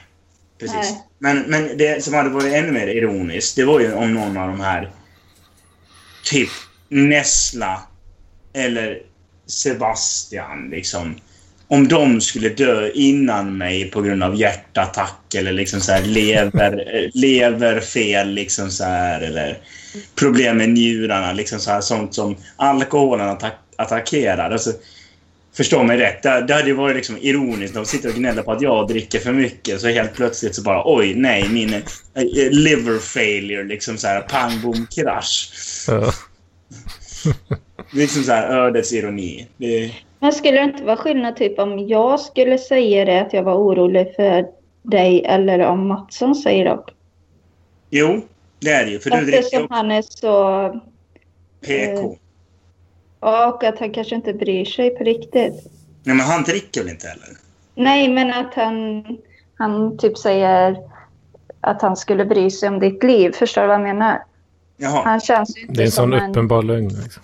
precis. Nej. Men, men det som hade varit ännu mer ironiskt, det var ju om någon av de här typ Nessla eller Sebastian liksom. Om de skulle dö innan mig på grund av hjärtattack eller liksom så här lever, *laughs* leverfel liksom så här eller problem med njurarna liksom så här sånt som alkoholen attack, attackerar. Alltså, Förstå mig rätt. Det, det hade ju varit liksom ironiskt. De sitter och gnäller på att jag dricker för mycket. Så helt plötsligt så bara oj, nej, min eh, eh, liver failure. Liksom så här pang, bom, krasch. Ja. *laughs* Liksom så här ödets ironi. Det, Men skulle det inte vara skillnad typ om jag skulle säga det att jag var orolig för dig eller om Mattsson säger det? jo, det är det ju. För du dricker Eftersom han är så... PK. Ja, och att han kanske inte bryr sig på riktigt. Nej, men han dricker väl inte heller? Nej, men att han, han typ säger att han skulle bry sig om ditt liv. Förstår du vad jag menar? Jaha. Han känns ju inte Det är en sån uppenbar lögn. Liksom.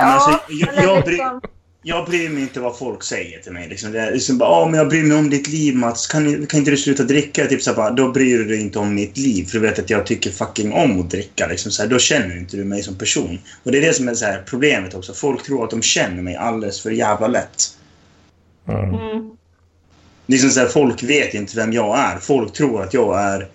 Men alltså, jag, jag, bry, liksom- jag bryr mig inte vad folk säger till mig. Liksom. Det är liksom bara, ah, men jag bryr mig om ditt liv Mats. Kan, kan inte du sluta dricka? Typ så här, bara, då bryr du dig inte om mitt liv. För du vet att jag tycker fucking om att dricka. Liksom, så här, då känner inte du mig som person. Och det är det som är så här, problemet också. Folk tror att de känner mig alldeles för jävla lätt. Mm. Mm. Liksom så här, folk vet inte vem jag är. Folk tror att jag är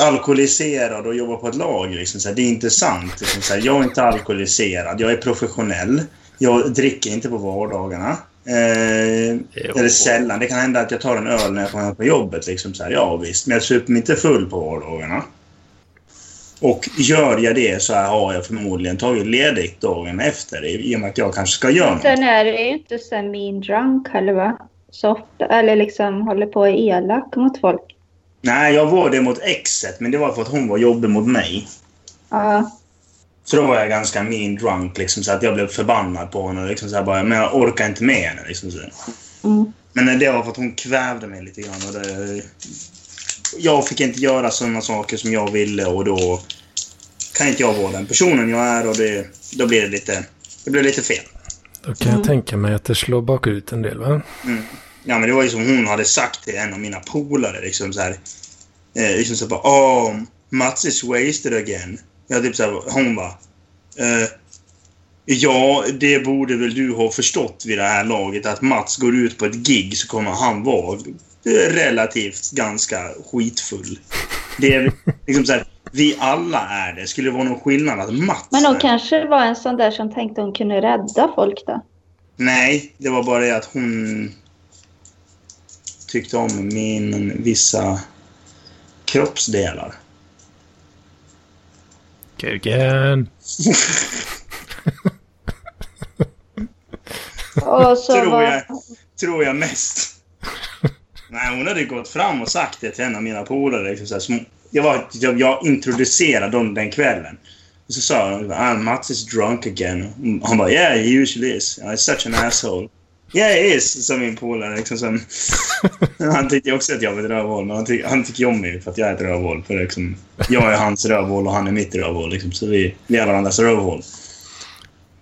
alkoholiserad och jobbar på ett lag. Liksom, så här, det är inte sant. Liksom, så här, jag är inte alkoholiserad. Jag är professionell. Jag dricker inte på vardagarna. Eh, eller sällan. Det kan hända att jag tar en öl när jag kommer hem på jobbet. Liksom, så här, ja, visst. Men jag super mig inte full på vardagarna. Och gör jag det så här har jag förmodligen tagit ledigt dagen efter i och med att jag kanske ska göra något. Sen är det ju inte så mean drunk heller va? Så ofta, eller liksom håller på och är elak mot folk. Nej, jag var det mot exet, men det var för att hon var jobbig mot mig. Ja. Så då var jag ganska mean drunk, liksom, så att jag blev förbannad på henne. Liksom, så här, bara, men jag orkar inte med henne. Liksom, så. Mm. Men det var för att hon kvävde mig lite grann. Och det, jag fick inte göra sådana saker som jag ville och då kan inte jag vara den personen jag är och det, då blir det lite, det blir lite fel. Då kan jag tänka mig att det slår bakut en del va? Ja, men det var ju som hon hade sagt till en av mina polare. Liksom så här, eh, liksom så bara, oh, Mats is wasted again. Jag typ så här, hon bara, eh, ja, det borde väl du ha förstått vid det här laget att Mats går ut på ett gig så kommer han vara relativt ganska skitfull. Det är liksom så här, vi alla är det. Skulle det vara någon skillnad att Mats Men hon kanske var en sån där som tänkte hon kunde rädda folk då. Nej, det var bara det att hon tyckte om min vissa kroppsdelar. Kuken. Och så Tror jag, tror jag mest. Nej, hon hade gått fram och sagt det till en av mina polare. Liksom så här, som- jag, var, jag, jag introducerade dem den kvällen. Och så sa hon ah, Mats is drunk again. Han bara yeah, he usually is. He's such an asshole. Yeah, he is, sa min polare. Liksom, som, *laughs* han tyckte också att jag var ett rövhål, men han, tyck, han tycker om mig för att jag är ett rövhål. För liksom, jag är hans rövhål och han är mitt rövhål. Liksom, så vi, vi är varandras rövhål.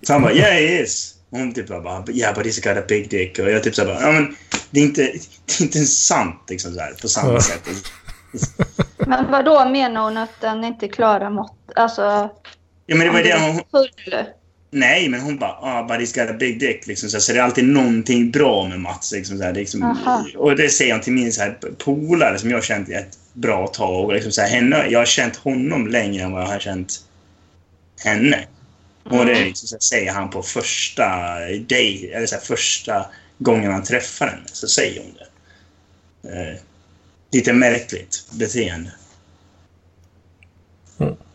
Så han bara yeah, he is. Och hon typ bara yeah, but he's got a big dick. Och jag typ så bara, ja men det är inte, det är inte sant liksom så här, på samma Ja. sätt. *laughs* Men vad då menar hon att den inte klarar mått? Alltså... Ja, men det var det hon, är full. Nej, men hon bara ah, but he's got a big dick. Liksom, så, så det är alltid någonting bra med Mats. Liksom, så här, liksom, och det säger hon till min så här, polare som jag har känt i ett bra tag. Liksom, så här, henne, jag har känt honom längre än vad jag har känt henne. Och det är liksom, så här, säger han på första dejt, eller så här, första gången han träffar henne. Så säger hon det. Eh, lite märkligt beteende.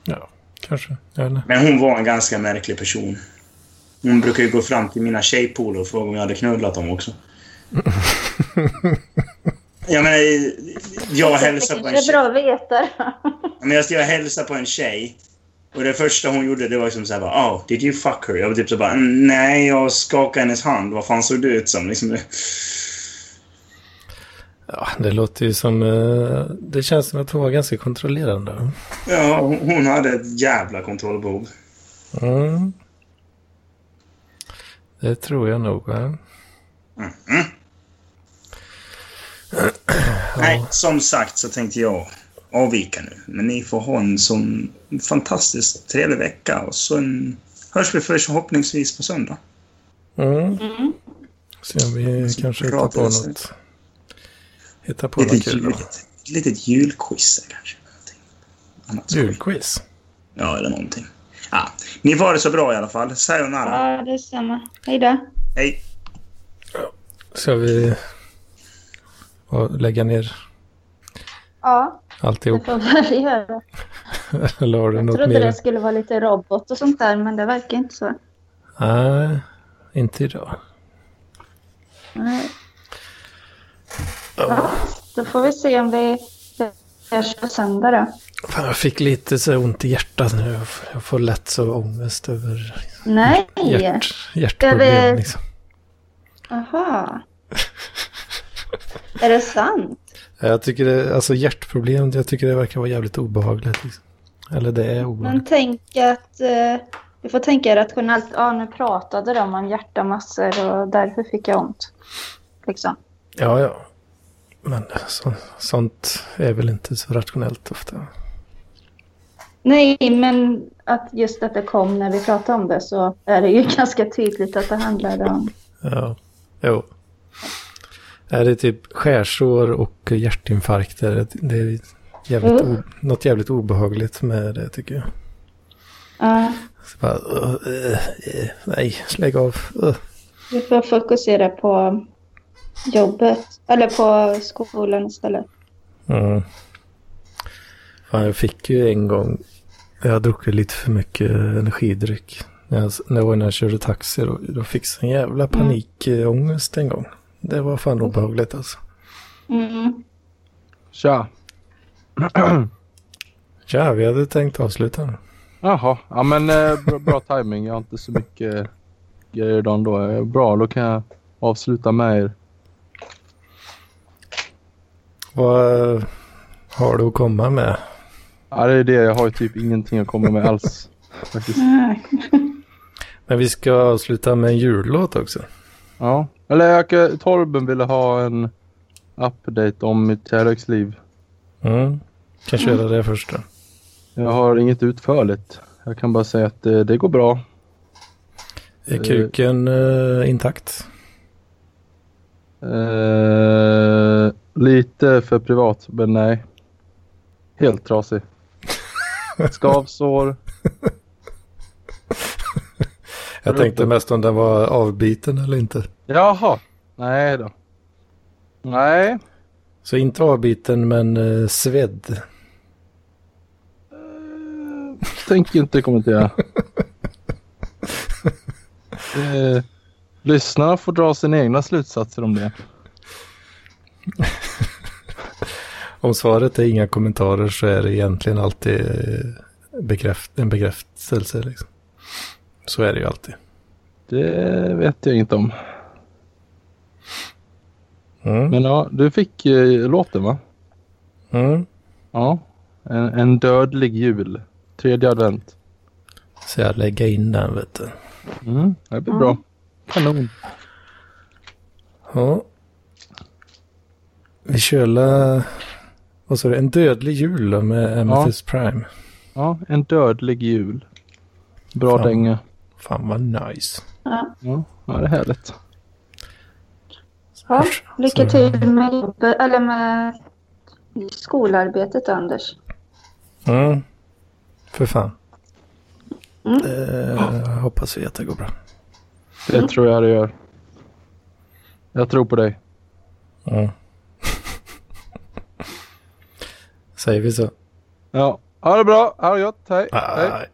Ja, kanske. Men hon var en ganska märklig person. Hon brukar ju gå fram till mina tjejpolor och fråga om jag hade knullat dem också. *laughs* Jag menar, jag hälsar på en Det är tjej. bra att veta. Men jag, jag hälsar på en tjej. Och det första hon gjorde det var liksom såhär bara, oh, did you fuck her? Jag var typ så bara, "Mm, nej, jag skakade hennes hand. Vad fan såg du ut som? Liksom, Ja, det låter ju som... eh, det känns som att hon var ganska kontrollerande. ja, hon, hade ett jävla kontrollbehov. Mm. Det tror jag nog. Va? *clears throat* Nej, som sagt så tänkte jag avvika nu. Men ni får ha en sån fantastiskt trevlig vecka och så en, hörs vi förhoppningsvis på söndag. Mm. Mm. Se om vi Så kanske hittar på något. Hittar på något Lite kul jul, ett litet julquiz kanske. Någonting. Julquiz. Ja, eller någonting. Ja, ni får ha det så bra i alla fall. Sayonara. Ja, det är samma. Hej då. Hej. Ska vi och lägga ner Ja, det alltihop? får väl göra. *laughs* Eller har du Jag trodde mer? det skulle vara lite robot och sånt där, men det verkar inte så. Nej, inte idag. Nej. Ja, då får vi se om vi hörs på söndag då. Fan, jag fick lite så ont i hjärtat nu. Jag får lätt så ångest över Nej! hjärt, hjärtproblem. Över- Liksom. Aha. Är det sant? Jag tycker det, alltså hjärtproblem, jag tycker det verkar vara jävligt obehagligt. Liksom. Eller det är obehagligt. Men tänk att eh, Du får tänka rationellt. Ja, nu pratade de om hjärtamassor och därför fick jag ont. Liksom. Ja, ja. Men så, sånt är väl inte så rationellt ofta. Nej, men att just att det kom när vi pratade om det så är det ju *laughs* ganska tydligt att det handlade om... Ja, jo. Är det typ skärsår och hjärtinfarkter? Det är jävligt Mm. något jävligt obehagligt med det tycker jag. Ja, Så bara, uh, uh, uh, nej, lägg av. Vi får fokusera på jobbet. Eller på skolan istället. Mm. Fan, jag fick ju en gång, jag har druckit lite för mycket energidryck. När jag, när jag, var när jag körde taxi då, då fick jag en jävla panikångest en gång. Det var fan obehagligt alltså. Mm. Tja. *clears throat* Ja, vi hade tänkt avsluta nu. Jaha, ja men eh, bra, bra timing. Jag har inte så mycket grejer idag ändå. Eh, Bra, då kan jag avsluta med er. Vad eh, har du att komma med? Ja, det är det. Jag har ju typ ingenting att komma med alls. *laughs* Faktiskt. Men vi ska avsluta med en jullåt också. Ja. Eller jag, Torben ville ha en update om mitt kärleksliv. Mm. Kan köra det först då. Jag har inget utförligt. Jag kan bara säga att det, det går bra. Är kuken eh, intakt? Eh, lite för privat, men nej. Helt trasig. *laughs* Skavsår. Jag tänkte mest om den var avbiten eller inte. Jaha. Nej då. Nej. Så inte avbiten men eh, svedd. Tänker inte kommentera. *laughs* eh, lyssnarna får dra sina egna slutsatser om det. Om svaret är inga kommentarer så är det egentligen alltid eh, bekräft, en bekräftelse. Liksom. Så är det ju alltid. Det vet jag inte om. Mm. Men ja, du fick eh, låten va? Mm. Ja. En, en dödlig jul. Tredje advent. Så jag lägger in den vet du. Mm, det blir bra. Kanon. Ja. Vi kör. Vad sa du? En dödlig jul med Amethyst Prime. Ja, en dödlig jul. Bra Fan. dänga. Fan vad nice. Ja. Ja, ja, det är härligt. Ja, lycka till med eller med skolarbetet Anders. Mm. För fan. Mm. Det hoppas vi att det går bra. Det tror jag det gör. Jag tror på dig. Mm. Säger vi så? Ja, ha det bra. Ha det gott. Hej. Hej.